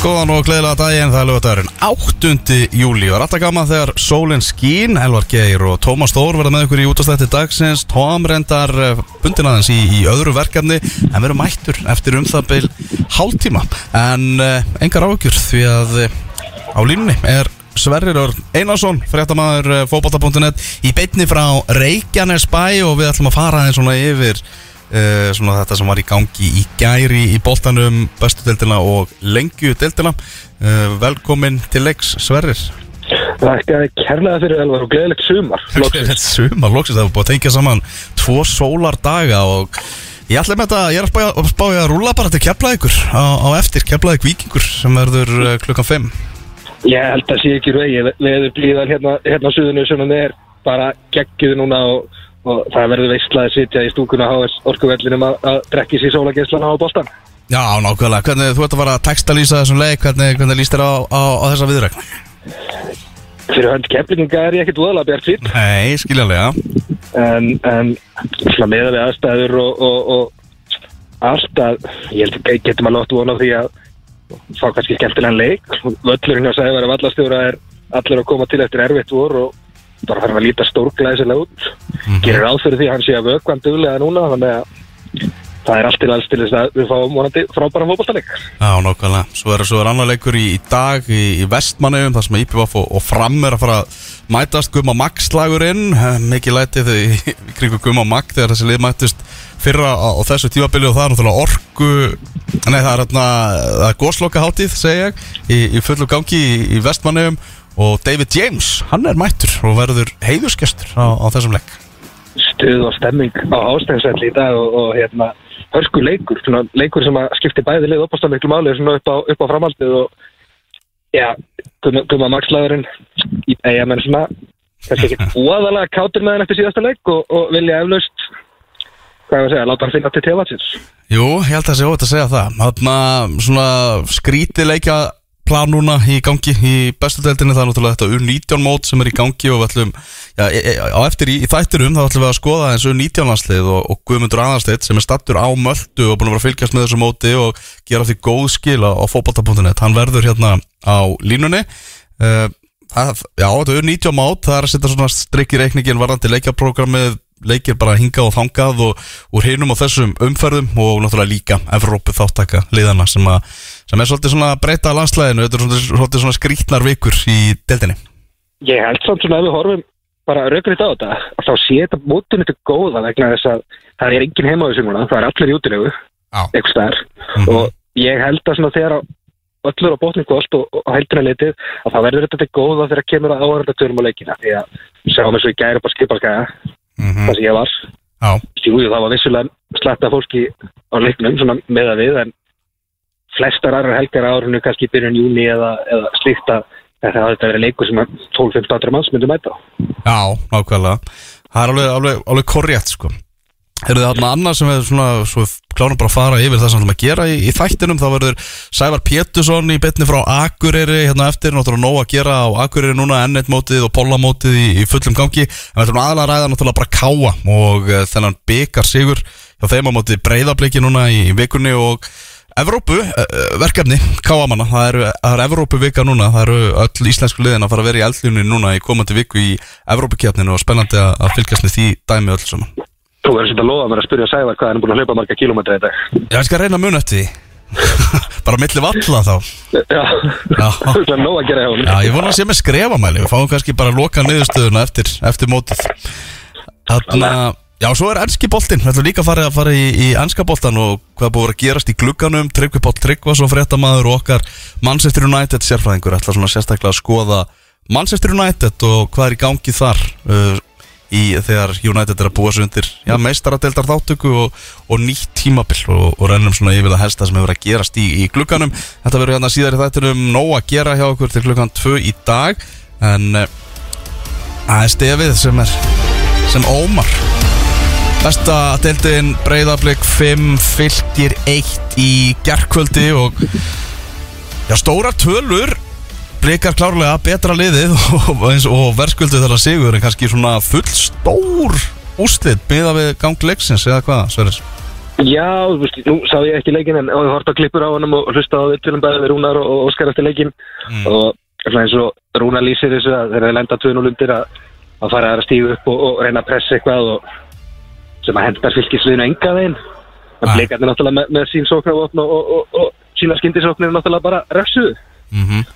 Góðan og gleðilega daginn, það er lögadagurinn 8. júli og alltaf gaman þegar sólinn skín, Elvar Geir og Tómas Þór verða með ykkur í útastætti dagsins. Tóm reyndar bundin aðeins í, í öðru verkefni en verður mættur eftir um það byl hálftíma. En uh, engar áhugjur því að uh, á línunni er Sverrir Örn Einarsson, fréttamaður uh, fókbalta.net í beitni frá Reykjanes bæ og við ætlum að fara aðeins svona yfir Uh, svona þetta sem var í gangi í gæri í boltanum, bestu deildina og lengju deildina. Uh, velkomin til leiks Sverrir. Þakka kærlega fyrir Elvar og gleðilegt sumar Gleðilegt sumar, loksist það er búin að tengja saman tvo sólar daga og ég ætla með þetta, ég er að spája að, rúla bara til keflaðíkur á, á eftir, keflaðík vikingur sem verður uh, klukkan 5 Ég held að sé ekki vegi veður blíðan hérna, hérna á suðinu sem er bara geggið núna og og það verður veistlaði að sitja í stúkuna á orkuvellinum að, drekki sér sólageslana á bóstan Já, nákvæmlega, hvernig þú ert að fara að textalýsa þessum leik, hvernig, hvernig líst þér á, á, á þessa viðrækna? Fyrir hönd kemlinga er ég ekkert voðalega bjart sín Nei, skiljanlega. En, en svona meða við aðstæður og, og, og allt að ég held að getum að lóta vona því að fá kannski skemmtilegan leik. Völlurinn á sæði verið vallastjóra er allir að koma til eftir erfitt vor og bara þarf að líta stórglæsilega út. Mm -hmm. gerir áfyrir því að hann sé að vökvan duglega núna þannig að það er allt til alls til þess að við fáum vonandi frábæra fókbaltaleg Já, nokkvæmlega, svo er, er annar leikur í, í dag í, í vestmannum, þar sem IPVF og, og fram er að fara að mætast. Guma Max slagurinn, mikið lætið í kringu Guma Max þegar þessi lið mættist fyrra á, á þessu tímabili og það er náttúrulega orgu nei það er, er góðsloka hátíð segja ég, í, í fullu gangi í, vestmannum og David James, hann er mættur. Og verður heiðusgestur á, á þessum legg Stuð og stemming á ástæðinsvelli í dag og, og hérna hörsku leikur, svona leikur sem að skipti bæði lið uppást að miklu máli svona upp á, upp á framhaldið og já, gumma makslaðurinn í eiga menn svona kannski ekki óaðalega kátur með hann eftir síðasta leik og, og vilja eflaust hvað er að segja, láta hann finna til tefatsins Jú, ég held að það sé óvægt að segja það. Að svona skríti leika plan núna í gangi í bestu deildinni, það er náttúrulega þetta U19 mót sem er í gangi og við ætlum já, e, e, á eftir í, í þættirum þá ætlum við að skoða eins U19 landslið og, og Guðmundur Anarstedt sem er stattur á möldu og búin að vera að fylgjast með þessu móti og gera því góð skil á, á fókbalta.net hann verður hérna á línunni. Uh, það, já, þetta U19 mót það er að setja svona strikk í reikningin varðandi leikjaprogrammið leikir bara hingað og þangað og úr hinum á þessum umferðum og náttúrulega líka Evrópu þáttaka liðana sem, a, sem er svolítið svona breyta landslæðinu, þetta er svolítið, svona skrítnar vikur í deildinni. Ég held samt svona að við horfum bara raugriðt á þetta, að þá sé þetta mótunni til góða vegna þess að það er engin heima á þessu núna, það er allir í útilegu eitthvað stær mm -hmm. og ég held að svona þegar öllur á bótningu og allt og heldina litið að það verður þetta góða þegar kemur að áhörða törnum á leikina því að sjáum eins og ég gæri upp á skipalskæða mm -hmm. það sem ég var Jú, það var vissulega sletta fólki á leiknum með að við en flestar aðra helgar árinu kannski byrjun júni eða, eða slíkt að það hafði verið leikur sem 12-15 manns myndi mæta. Á Já, nákvæmlega. Það er alveg, alveg, alveg korrétt sko. Eru það þarna annað sem við svona, svo klárum bara að fara yfir það sem við ætlum að gera í, í þættinum þá verður Sævar Pétursson í betni frá Akureyri hérna eftir, náttúrulega nóg að gera á Akureyri núna, N1 mótið og Pólamótið í, í fullum gangi, en við ætlum aðalega að ræða náttúrulega bara káa og uh, þennan byggar sigur hjá þeim á mótið breyðabliki núna í vikunni og Evrópu uh, verkefni, káamanna, það eru, er Evrópu vika núna, það eru öll íslensku liðin að fara að vera í eldljunni núna í komandi viku í Evrópukjarninu og spennandi að, að fylgjast með því dæmi öll saman. Þú verður svolítið að loða mér að spyrja Sævar hvað hann er búin að hlaupa marga kilómetra í dag. Já, ég skal reyna að muna eftir því. Bara milli valla þá. Já, þú ætlaði að nóga að gera hjá hann. Já, ég vona að sé með skrefamæli. Við fáum kannski bara loka niðurstöðuna eftir, eftir mótið. Þannig að, já, svo er ennski boltinn. Við ætlum líka að fara, að fara í, í ennska boltan og hvað búið að gerast í glugganum. Tryggvi Pál Tryggvas og fréttamaður og okkar Manchester United sérfræðingur ætla svona sérstaklega að skoða Manchester United og hvað er í gangi þar. Uh, í þegar United er að búa sig undir já, meistaradeildar þáttöku og, og nýtt tímabill og, og rennum svona yfir það helsta sem hefur að gerast í, í klukkanum þetta verður hérna síðar í þættinum nóg að gera hjá okkur til klukkan 2 í dag en það uh, er stefið sem er sem ómar besta deildin breyðarblik 5 fylgir 1 í gerðkvöldi og já, stóra tölur blikar klárlega betra liðið og, og verðskuldu þar að sigur en kannski svona full stór úslit byggða við gangleiksins eða hvað, Sverris? Já, þú veist, nú sá ég ekki leikin en ég horfði að klippur á hann og hlusta á vittunum bæði við Rúnar og Óskar eftir leikin mm. og eins og Rúnar lýsir þessu að þeir eru lenda 2-0 undir að, að fara að stígu upp og, og reyna að pressa eitthvað og sem að hendar fylgisliðinu enga veginn. En bleikarnir náttúrulega með, með sín sóknarvotn og, og, og sína skindisóknir náttúrulega bara refsuðu. Mm -hmm.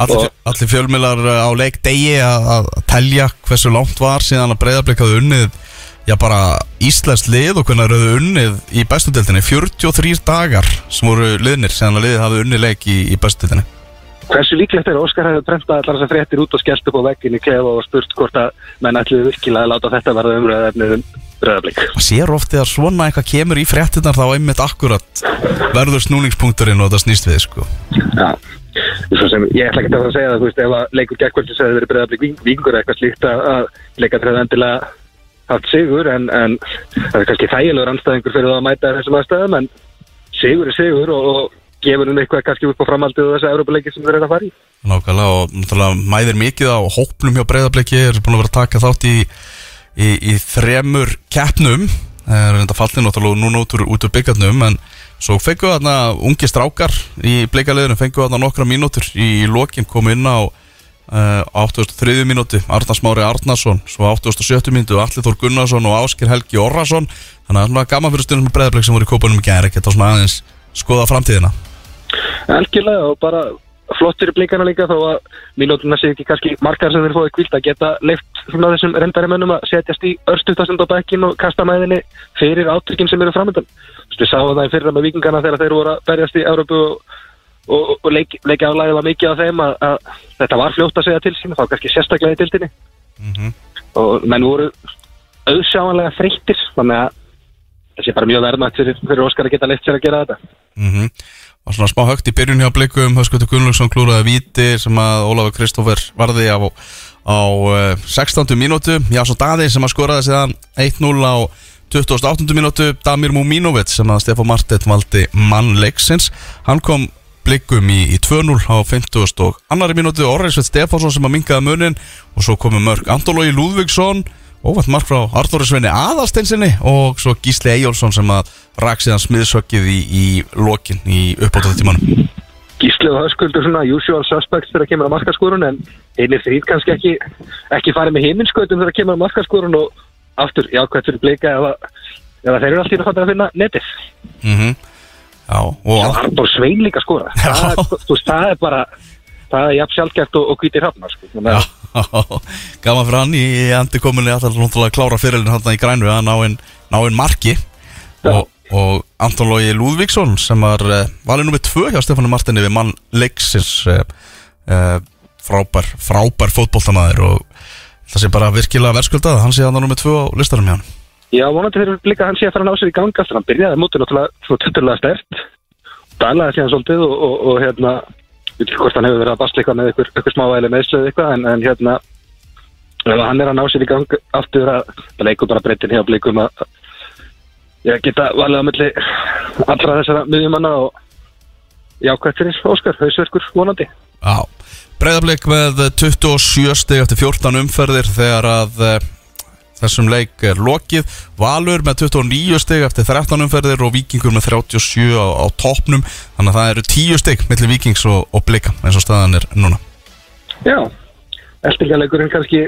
Allir, allir fjölmilar uh, á leik degi að telja hversu langt var síðan að breyðarbleikaðu unnið já bara Íslands lið og hvernig eru unnið í bestudeltinni 43 dagar sem voru liðnir síðan að liðið hafi unnið leik í, í bestudeltinni Hversu líklegt er Óskar hefði bremta allar þessar fréttir út og skellt upp á vegginni klefa og spurt hvort að menn ætlu virkilega að láta þetta verða umröðefnið bröðablík. Það sér ofti að svona eitthvað kemur í fréttinnar þá einmitt akkurat verður snúningspunkturinn og það snýst við sko. Já, sem, ég ætla ekki að það að segja það, þú veist, ef að leikur gekkvöldsins hefur verið bröðablík vingur eitthvað slíkt að leika trefða endilega haft sigur en, en það er kannski þægilegur anstæðingur fyrir það að mæta þessum aðstæðum en sigur er sigur og, og gefur hún eitthvað kannski upp á framaldið og þessu Európa-leiki sem þeir eru að fara í. Nákvæmlega og mæðir mikið á hóplum hjá breyðabliki er búin að vera að taka þátt í í, í þremur keppnum það er reynda fallin náttúrulega núna út úr, út úr byggjarnum en svo fengu þarna ungi strákar í bleikaliðinu fengu þarna nokkra mínútur í lokin komu inn á uh, 83. mínúti Arnars Mári Arnarsson svo 87. mínúti Allir Þór Gunnarsson og Ásker Helgi Orrason þannig að það er gaman fyrir stundum með breðableik sem voru í kópanum í gæri geta svona aðeins skoða framtíðina Algjörlega og bara flott fyrir blíkana líka þó að mínútuna sé ekki kannski margar sem þeir fóði kvilt að geta leift svona þessum rendarimönnum að setjast í örstutastund á bekkin og kasta mæðinni fyrir átrykkinn sem eru framöndan. Við sáum það í fyrra með vikingana þegar þeir voru að berjast í Európu og, og, og leik, leikja aflæðið var mikið af þeim að, að þetta var fljótt að segja til sín þá kannski sérstaklega í tildinni mm -hmm. og menn voru auðsjáanlega freyttir þannig að það sé bara mjög verðmætt fyrir, fyrir Óskar að geta leitt sér að gera þetta. Mm -hmm var svona smá högt í byrjun hjá blikum Höskutur Gunnlaugsson klúraði viti sem að Ólafur Kristófer varði á, á 16. Eh, mínútu Jásson Daði sem að skoraði síðan 1-0 á 28. mínútu Damir Múmínovic sem að Stefán Martett valdi mannleiksins hann kom blikum í, í 2-0 á 50. og annari mínútu Orriðsveit Stefánsson sem að mingaði munin og svo komu mörg Andolói Lúðvíksson óvænt mark frá Arnóri Sveini aðalsteinsinni og svo Gísli Eyjólfsson sem að rak síðan smiðsökkið í, í lokin í uppáttöðu tímanum Gísli og Höskuldur svona usual suspects þegar kemur á markaskórun en einir þrýr kannski ekki ekki farið með heiminskautum þegar kemur á markaskórun og aftur jákvæmt fyrir bleika eða, eða þeir eru alltaf að að finna netið. Mm -hmm. Já og Arnór Svein líka skóra það, það er bara það er jafn sjálfgeft og, og kvítir hafna sko. Gaman fyrir hann í endurkominni að það er klára fyrirlin hann í grænu að ná einn marki. Og, og Anton Lógi Lúðvíksson sem var uh, valið nummið tvö hjá Stefánu Martini við mann leiksins uh, uh, frábær, frábær fótbolltamaður og það sé bara virkilega verðskuldað hann sé að hann er nummið tvö á listarum hjá hann Já, vonandi fyrir líka hann sé að fara að ná sér í ganga hann byrjaði mútið náttúrulega stert dælaði síðan svolítið og, og, og hérna veitum hvort hann hefur verið að bastla eitthvað með ykkur, ykkur smávæli meðsluð eitthvað en, en hérna hann er að ná sér í gang aftur að það leikur bara breytin hjá blikum að ég geta valið á milli allra þessara miðjumanna og jákvæmt fyrir Óskar, hausverkur vonandi. Já, breyðarbleik með 27 steg eftir 14 umferðir þegar að Þessum leik er lokið, Valur með 29 stygg eftir 13 umferðir og Vikingur með 37 á, á toppnum. Þannig að það eru 10 stygg millir Vikings og, og Blika eins og staðan er núna. Já, eftirleikurinn kannski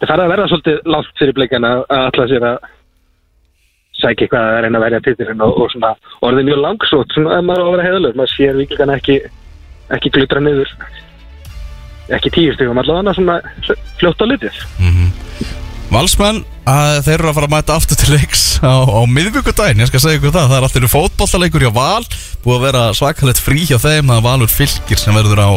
það færði að verða svolítið látt fyrir Blikan að alltaf sér að sækja eitthvað að reyna að verja títilinn og, og svona orðið mjög langsótt svona að maður á að vera heðalur, maður sér Vikingan ekki ekki glutra niður ekki tíu styggum allavega svona fljótt á litið. Mm -hmm. Valsmenn, þeir eru að fara að mæta aftur til leiks á, á miðvíkudagin, ég skal segja ykkur það, það er alltaf fótballtaleikur hjá Val, búið að vera svakalett frí hjá þeim, það er Valur fylgir sem verður á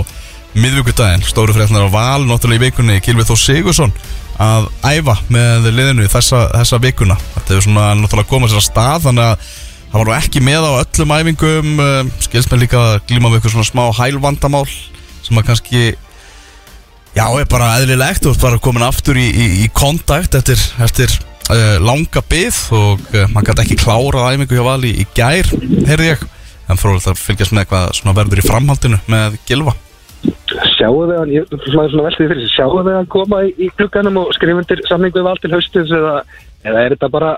miðvíkudagin, stóru frétnar á Val, náttúrulega í vikunni, Kilvið Þó Sigursson að æfa með liðinu þessa, þessa vikuna, þetta er svona náttúrulega komað sér að stað, þannig að það var nú ekki með á öllum æfingum, eh, skilst með líka glíma við eitthvað svona smá hælvandamál sem að kannski Já, er bara eðlilegt og bara komin aftur í, í, í kontakt eftir, eftir uh, langa byggð og uh, maður gæti ekki klárað æmingu hjá vali í gær, heyrði ég. En fróðilegt að fylgjast með hvað verður í framhaldinu með Gilva Sjáu þau að, ég er svona veltið fyrir sjáu þau að koma í, í klukkanum og skrifundir samningu við val til haustis eða, eða er þetta bara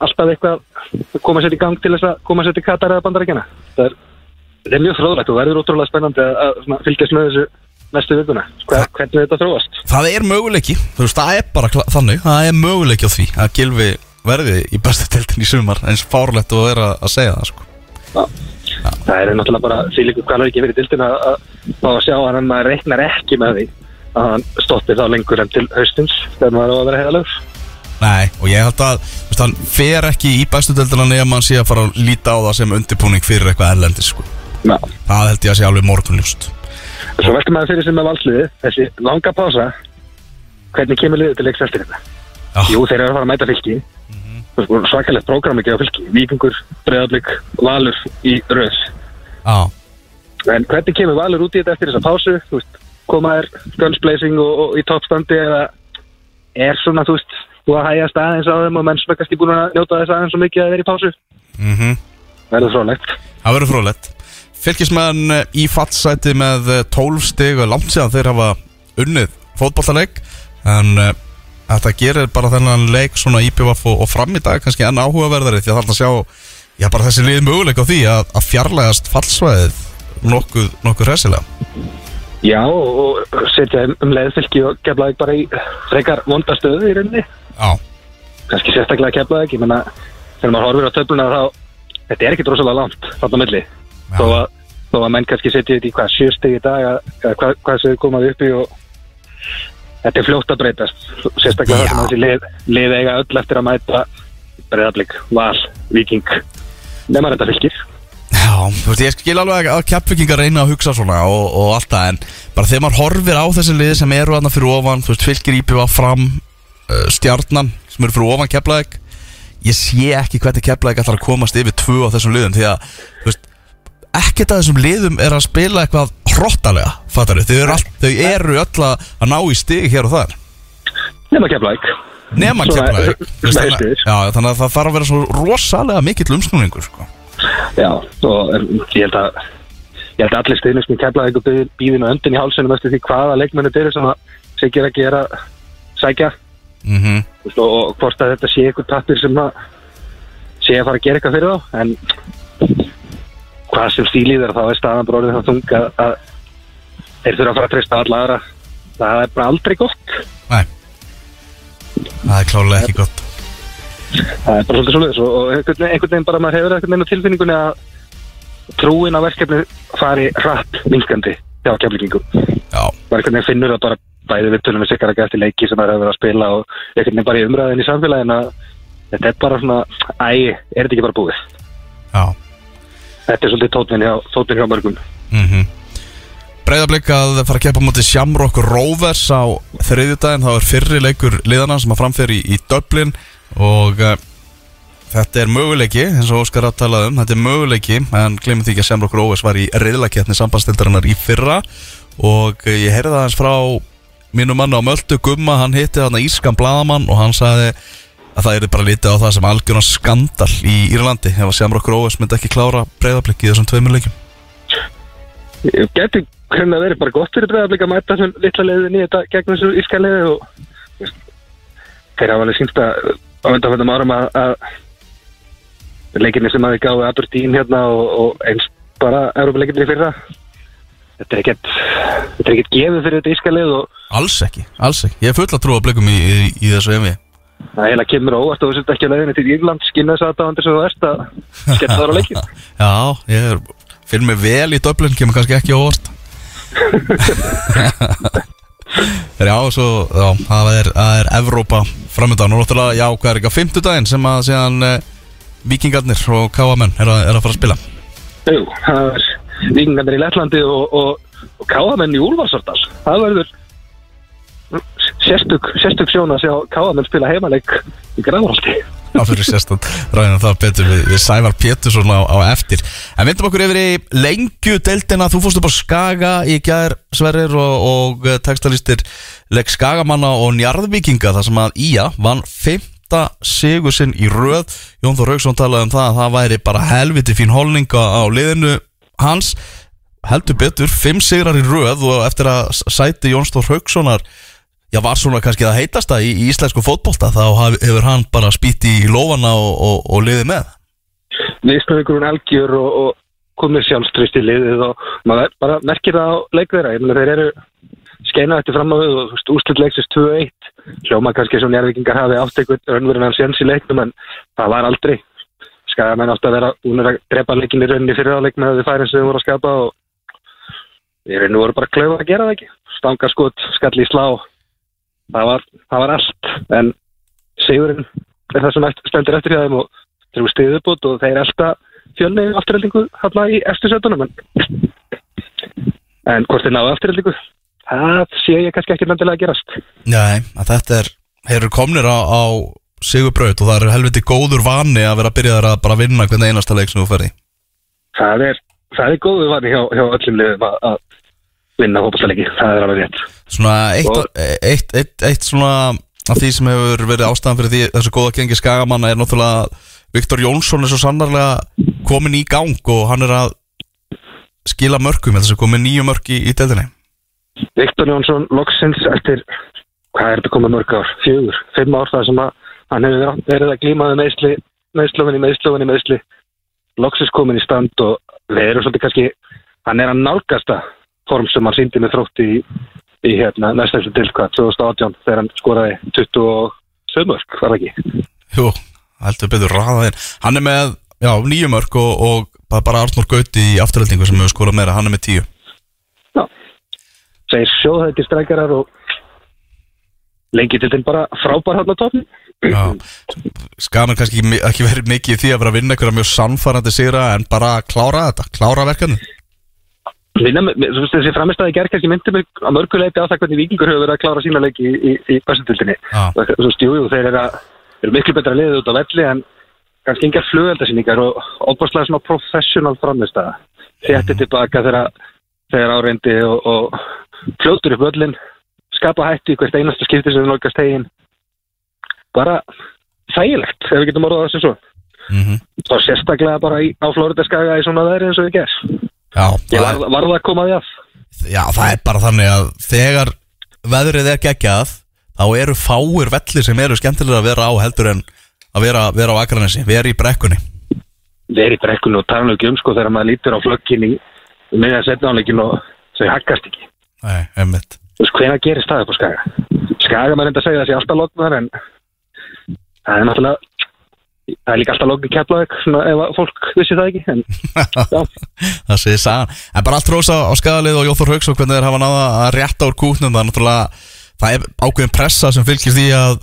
alltaf eitthvað koma sér í gang til þess að koma sér til Katar eða bandarækjana það er, er mjög fróðlegt og verður ótrúlega spennandi að, að fylgjast með þessu næstu vikuna, Hver, hvernig þetta þróast? Það er möguleiki, þú veist, það er bara þannig, það er möguleiki á því að Gilvi verði í bestu teltin í sumar eins fárlegt og er að segja það sko. Já, Já. það er náttúrulega bara því líka hvað er ekki verið teltin að, að, að sjá hann reiknar ekki með því að hann stóttir þá lengur enn til haustins þegar maður á að vera heiðalögur Nei, og ég held að veist, hann fer ekki í bestu teltina nefn að hann sé að fara að líta á það sem undirbúning fyrir eitthvað erlendis sko. það held ég að sé alveg morgunljúst Svo veltum maður fyrir sem með valsliði þessi langa pása hvernig kemur liðið til leiks eftir þetta? Já. Jú, þeir eru að fara að mæta fylki mm -hmm. svakalegt prógram ekki á fylki Víkingur, Breðablík, Valur í röðs En hvernig kemur Valur út í þetta eftir þessa pásu? Veist, koma er gunsblazing og, og í toppstandi eða er svona, þú veist, þú að hægast aðeins á þeim og menn sem er kannski búin að njóta þess aðeins svo mikið að vera í pásu mm -hmm. Það verður frólægt Það verður frólægt Fylgismenn eh, í fattsæti með 12 eh, stig og langt síðan þeir hafa unnið fótballtaleg en þetta gerir bara þennan leik svona íbjöfaf og, og fram í dag kannski enn áhugaverðari því að þarna sjá já bara þessi liðið möguleik á því að, að fjarlægast fallsvæðið nokkuð, nokkuð hresilega Já og setja um leiðfylgi og kemlaði bara í frekar vondastöðu í rauninni. Já. Kannski sérstaklega kemlaði ekki menna þegar maður horfir á töfluna þá þetta er ekki drosalega langt þarna melli þó að, þó að menn kannski setja þetta í hvað sjösteg í dag eða hvað, hvað sem er komað upp í og þetta er fljótt að breytast sérstaklega sem þessi lið, lið eiga öll eftir að mæta breyðarblik, val, viking nefnar þetta fylgir Já, þú veist, ég skil alveg að kjapvikingar reyna að hugsa svona og, og allt það en bara þegar maður horfir á þessi lið sem eru aðna fyrir ofan, þú veist, fylgir íbjöfa fram uh, stjarnan sem eru fyrir ofan keflaðeg ég sé ekki hvernig keflaðeg ætlar að komast yfir tvö á þessum liðum því að, þú veist ekkert að þessum liðum er að spila eitthvað hróttalega, fattar þau? All, þau eru öll að ná í stig hér og þar Nefna kemlaug Nefna kemlaug Þannig að það þarf að vera svo rosalega mikill umsnúningur sko. Já, og ég held að ég held að allir stuðnist með kemlaug og býðin og öndin í hálsunum eftir því hvaða leikmennu þeir eru sem að segja að gera sækja mm -hmm. og, og hvort að þetta sé eitthvað tappir sem að sé að fara að gera eitthvað fyrir þá en hvað sem stílið er þá er staðan orðið þá þung að, að þeir þurfa að fara að treysta alla aðra. Það er bara aldrei gott. Nei, það er klálega ekki gott. Það er bara svolítið svolítið og einhvern veginn bara maður hefur einhvern veginn á tilfinningunni að trúin á verkefni fari hrapp minskandi hjá kemlingum maður einhvern veginn finnur að bara bæði við tunum við sikkar að gæti leiki sem það hefur verið að spila og einhvern veginn bara í umræðin í samfélagin að þetta er bara svona æ, er þetta ekki bara búið? Já þetta er svolítið tótnin hjá, tótnin hjá mörgum. Mm -hmm. Breiðarblik að fara að keppa mútið Shamrock Rovers á þriðjudagin, þá er fyrri leikur liðana sem að framferi í, í Dublin og uh, þetta er möguleiki, eins og Óskar aðtalaði um. Þetta er möguleiki, en glemum því ekki að Shamrock Rovers var í riðlaketni sambandstildarinnar í fyrra. Og uh, ég heyrði það hans frá mínu manna á Möldu Gumma, hann hitti þarna Ískan Bladamann og hann sagði að það er bara litið á það sem algjörðan skandal í Írlandi ef að Sjámar okkur óvis myndi ekki klára breyðarblikki í þessum tveimur leikum Getur hvernig að verið bara gott fyrir breyðarblikki að mæta þessum litla leiðin í þetta gegn þessu íska leiði og þeir hafa alveg sínst að á undanfjöndum árum að, að leikinni sem aðeins gáði Aberdeen hérna og, og eins bara Európa-leikinni fyrra þetta er ekkert þetta er ekkert gefið fyrir þetta íska leið og... Alls ekki, alls ekki, ég er full að trúa blikum í, í, í þessu emi Það heila kemur óvart og þú sést ekki að leiðinni til Írland skynna þess aðdáðandir sem þú ert að skemmt það á leikin Já, ég fyrir mig vel í döblun, kemur kannski ekki óvart. Já, svo já, það er, er Evrópa framöndan og náttúrulega, já, hvað er ekki á fymtudaginn sem að séðan eh, vikingarnir og káamenn er, er að fara að spila? Jú, það er vikingarnir í Lettlandi og, og, og káamenn í Úlfarsardal það verður sérstök, sérstök sjón að sjá Káðamenn spila heimaleg í Grænvaldi Það fyrir sérstök, ræðina það betur við, við Sævar Pétursson á, á eftir. En vindum okkur yfir í lengju deltina, þú fórst upp á Skaga í gæðir Sverrir og, og eh, textalistir legg Skagamanna og Njarðvikinga þar sem að Ía vann 5 sigur sinn í röð. Jón Þór Rauksson talaði um það að það væri bara helviti fín holninga á liðinu hans. Heldur betur, 5 sigrar í röð og eftir að sæti Jón Þór Raukssonar já, var svona kannski það heitasta í, í íslensku fótbolta þá hefur hann bara spýtt í lofana og, og, og liðið með Viðstöðugurinn algjör og, og komið sjálfstrist í liðið og maður bara merkir það á leikverða. Ég meina þeir eru skeinað eftir fram á við og úrslit leiksist 2-1. Hljóma kannski sem njárvikingar hafi einhvern raunverðin hans jens í leiknum en það var aldrei. Skagamenn átt að vera búin að drepa leikin í rauninni fyrir áleik með því færin sem þau voru að skapa og ég reyni voru bara klöfa að gera það ekki. Stangarskot, skall í slá. Það var, það var allt. En sigurinn er það sem stendur eftir hjá þeim og þeir eru stiðið bútt og þeir elda fjölni afturheldingu hérna í eftir setunum en, en hvort þeir náðu afturheldingu það sé ég kannski ekki mendilega að gerast. Nei, að þetta er, þeir eru komnir á, á Sigurbraut og það er helviti góður vani að vera að byrja þar að bara vinna hvernig einasta leik sem þú ferði það er, það er góðu vanni hjá, hjá öllum liðum að vinna hópastalegi, það er alveg rétt. Svona eitt, Og- eitt, eitt, eitt svona af því sem hefur verið ástæðan fyrir því þessu góða gengi skagamanna er náttúrulega Viktor Jónsson er svo sannarlega komin í gang og hann er að skila mörgum, þess að komin nýju mörg í, í deildinni. Viktor Jónsson loksins eftir hvað er þetta komið mörg ár, fjögur, fimm ár það sem að hann hefur verið að glímaði meðsli, meðslofinni, meðslofinni, meðsli loksins komin í stand og við erum svolítið kannski, hann er að nálgasta form sem hann síndi með þrótti í, í hérna næstæðslu til hvað, 2018 þegar hann skoraði 27 mörg, var ekki? Jú, heldur betur raðaðinn Hann er með, já, nýju mörg og, og bara- Arnur Gauti í afturhaldingu sem hefur skorað meira, hann er með tíu. Já, segir sjóðhætti strækjarar og lengi til þeim bara frábær hann á Já, skaman kannski ekki, verið mikið í því að vera að vinna einhverja mjög sannfærandi sigra en bara klára þetta, klára verkefni Vinna, með- með- þú veist, þessi framistæði gerð kannski myndi mig að mörguleiti á það hvernig vikingur hefur verið að klára sína leiki í, í, í jú, jú, þeir eru, að, eru miklu betra liðið út á velli en kannski engar flugveldasýningar og óbúrslega svona professional framistæða. Þétti tilbaka þegar, áreindi og, og fljótur upp öllin, skapa hætti hvert einasta skipti sem við nálgast tegin. Bara þægilegt, ef við getum orðað þessu svo. mm -hmm. Og sérstaklega bara í, á Flóridaskaga í svona veðri eins og við gerð. Já, Ég það var, var það að koma því að. Já, það er bara þannig að þegar veðrið er geggjað þá eru fáir vellir sem eru skemmtilega að vera á heldur en að vera, vera á Akranesi, vera í brekkunni verið í brekkunni og tala ekki um sko þegar maður lítur á flökkin í meðan setnáleikin og þau haggast ekki. Nei, einmitt Þú veist, hvena gerist það upp á skaga? Skaga maður enda að segja það sé alltaf lognar en það er náttúrulega það er líka alltaf keflaðið svona ef fólk vissi það ekki en Það segir sagan. En bara allt rosa á skadalið og Jóþór Hauks og hvernig þeir hafa náða að rétta úr kútnum það er náttúrulega það er ákveðin pressa sem fylgir því að,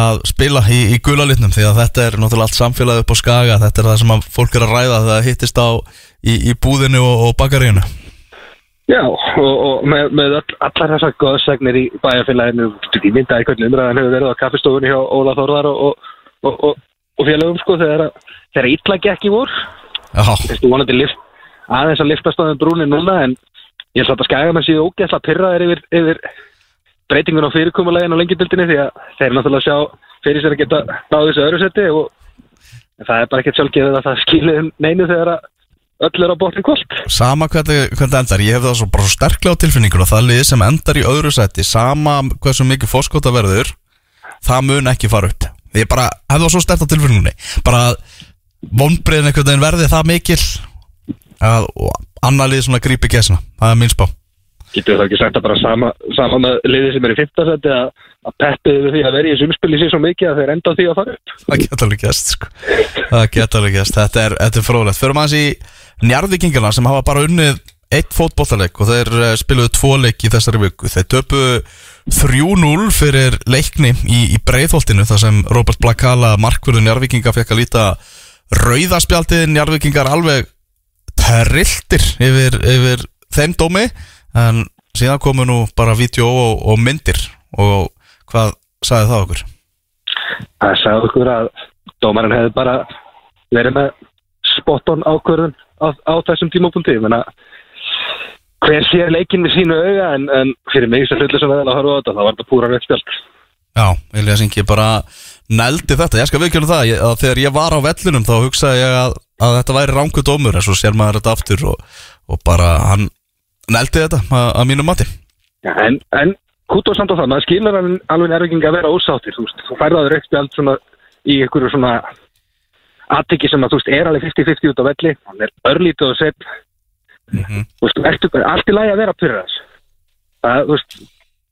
að spila í, í gulalitnum því að þetta er náttúrulega allt samfélagið upp á skaga þetta er það sem fólk er að ræða það hittist á í, í búðinu og, og bakaríinu. Já og, og með, með all, allar þessar góðsagnir í bæjarfélaginu ég mynda einhvern umræðan hefur verið á kaffistofunni hjá Óla Þórðar og, og, og, og, og félagum sko þegar, ítla gekk í vor. Þú vonandi lift, aðeins að liftast á þeim brúni núna en ég held að skæga með síðu ógeðsla pyrraðir yfir, yfir breytingun á fyrirkomulegin á lengjadildinni því að þeir náttúrulega sjá fyrir sér að geta náðu þessu öðru seti og það er bara ekkert sjálfgeðið að það skilir neinu þegar að öll er á bóttin kvöld. sama hvernig, hvernig endar. Ég hef það svo bara svo sterklega á tilfinningur og það lið sem endar í öðru seti sama hversu mikið fórskóta verður það mun ekki fara upp ég bara hef það svo stert á tilfinningunni bara vonbriðin einhvern veginn verði það mikil að og annar lið svona grípi gæsina. Það er mín spá. Getur það ekki sagt að bara sama, sama með liðið sem er í 15 seti að, að peppið við því að vera í þessu umspili sér svo mikið að þeir enda á því að fara upp. það geta alveg gæst sko. það geta alveg gæst þetta er, er frólægt fyrir maður í njarðvikingana sem hafa bara unnið eitt fótbollaleik og þeir eh, spiluðu tvo leik í þessari viku þeir töpu 3-0 fyrir leikni í, í breiðholtinu þar sem Robert Blakala markverðu njarðvikinga fekk að líta rauðaspjaldið njarðvikingar alveg trilltir yfir, yfir þeim dómi en síðan komu nú bara vídeo og, og myndir og hvað sagði það okkur? Það sagði okkur að dómarinn hefði bara verið með spot-on ákvörðun á, á þessum tímapunkti. Ég meina, hver sér leikinn með sínu auga en, en fyrir mig sem hlutur sem veðal að horfa á þetta, þá var þetta púra rétt spjald. Já, Elias Ingi bara nældi þetta, ég skal viðkjöna það ég, þegar ég var á vellunum þá hugsaði ég að, að þetta væri ránku dómur en svo sér maður þetta aftur og, og bara hann nældi þetta að, að mínu mati. Ja, en, en kút og samt á það, maður skilur alveg nærviking að vera ósáttir, þú þú færðaður allt svona í einhverju svona aðteki sem að þú veist er alveg 50-50 út á velli, hann er örlítið og sett mm -hmm. veist, ertu, allt í lagi að vera þess það, veist,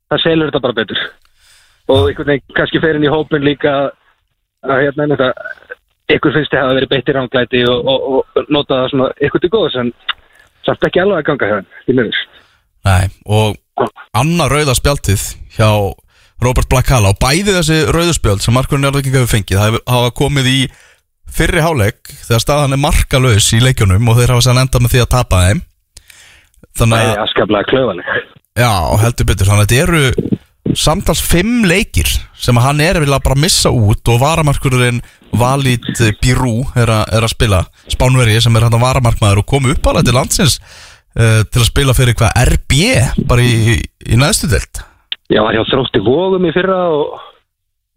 það selur þetta bara betur. Og einhvern veginn kannski fer inn í hópin líka að hérna einhvern veginn ykkur finnst þið að hafa verið beitt í ránglæti og, og, og nota það svona ykkur til góðs en samt ekki alveg að ganga henn Nei, og annar rauðarspjaltið hjá Robert Blackhala og bæði þessi rauðarspjald sem Markur Njárvíking hefur fengið það hafa komið í fyrri háleg þegar staðan er markalös í leikjunum og þeir hafa sér enda með því að tapa þeim Þannig að Það er askablaða klöðan Já, heldur betur, þannig að þetta eru samtals fimm leikir sem hann er vilja bara missa út og varamarkurinn Valít Bírú er, er að spila. Spánveri sem er hann að varamarkmaður og komi upp alveg til landsins uh, til að spila fyrir hvað RB bara í, í næðstu delt Já, hann hjá þrótti vógum í fyrra og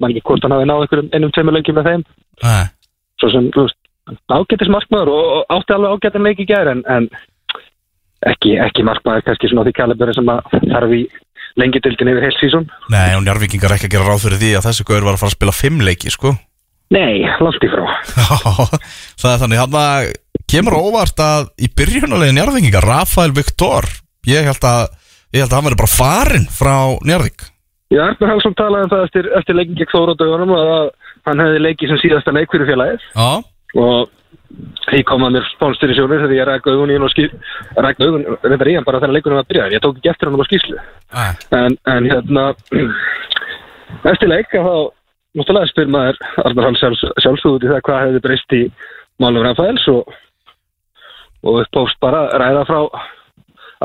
mann ekki hvort hann hafi náð einhverjum ennum tveimur leikið með þeim. Nei. svo sem, þú veist, ágættis markmaður og, og átti alveg ágættin leikið gæri en, en ekki, ekki markmaður kannski svona því kaliberi sem að þarf í lengjadildin yfir heilt sísón Nei, og njárvikingar ekki að gera ráð fyrir því að þessi gaur var að fara að spila fimm leiki, sko. Nei, langt í frá. Það er þannig, hann að kemur óvart að í byrjunulegin njárvinginga, Rafael Viktor ég held að, ég held að hann verði bara farin frá njárving Já, Erfnir Hallsson talaði um það eftir, eftir leikin gegn Þórótauðunum að hann hefði leikið sem síðasta leik fyrir félagið. Og því kom að mér spánstur í sjónu þegar ég rækka augun í hann og skil rækka augun, reyndar ég hann bara þegar leikunum var að byrja ég tók ekki eftir hann á skíslu en, en hérna eftir leik að þá náttúrulega spyr maður Arnar Hall sjálfs, sjálfsögður í það hvað hefði breyst í málum Rafaels og, og uppbóst bara ræða frá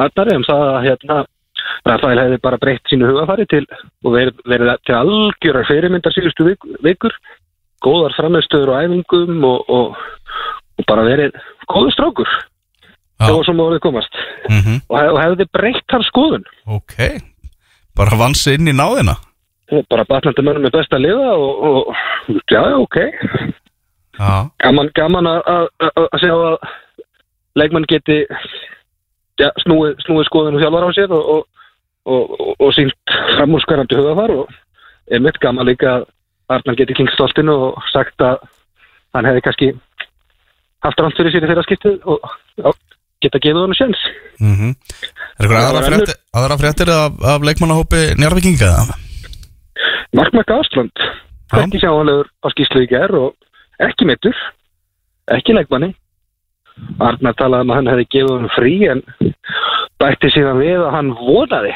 Arnari um það að hérna Rafael hefði bara breytt sínu hugafari til og verið, verið til algjörar fyrirmyndar síðustu vikur góðar framhegstöður og æfingum og, og, og bara verið góður strákur. Það var sem voruð komast. Mm -hmm. og hefði breytt hans skoðun. Ok, bara vansi inn í náðina? Bara batnandi mönnum er best að liða og, og já, ok. Já. gaman, gaman að segja að leikmann geti ja, snúið, snúið skoðinu sjálfar á sér og, og, og sínt framúrskarandi hugafar og er mitt gaman líka að Arnar geti klingst stoltinu og sagt að hann hefði kannski haft ránt fyrir sér í þeirra skiptið og já, geta gefið hann sjans mm -hmm. Er eitthvað aðra fréttir af, af leikmannahópi njárvikinga? Markmark Ásland ekki sjáanlegur á skýrslu í gerð og ekki mittur ekki leikmanni. Arnar talaði um að hann hefði gefið hann frí en bætti síðan við að hann vonaði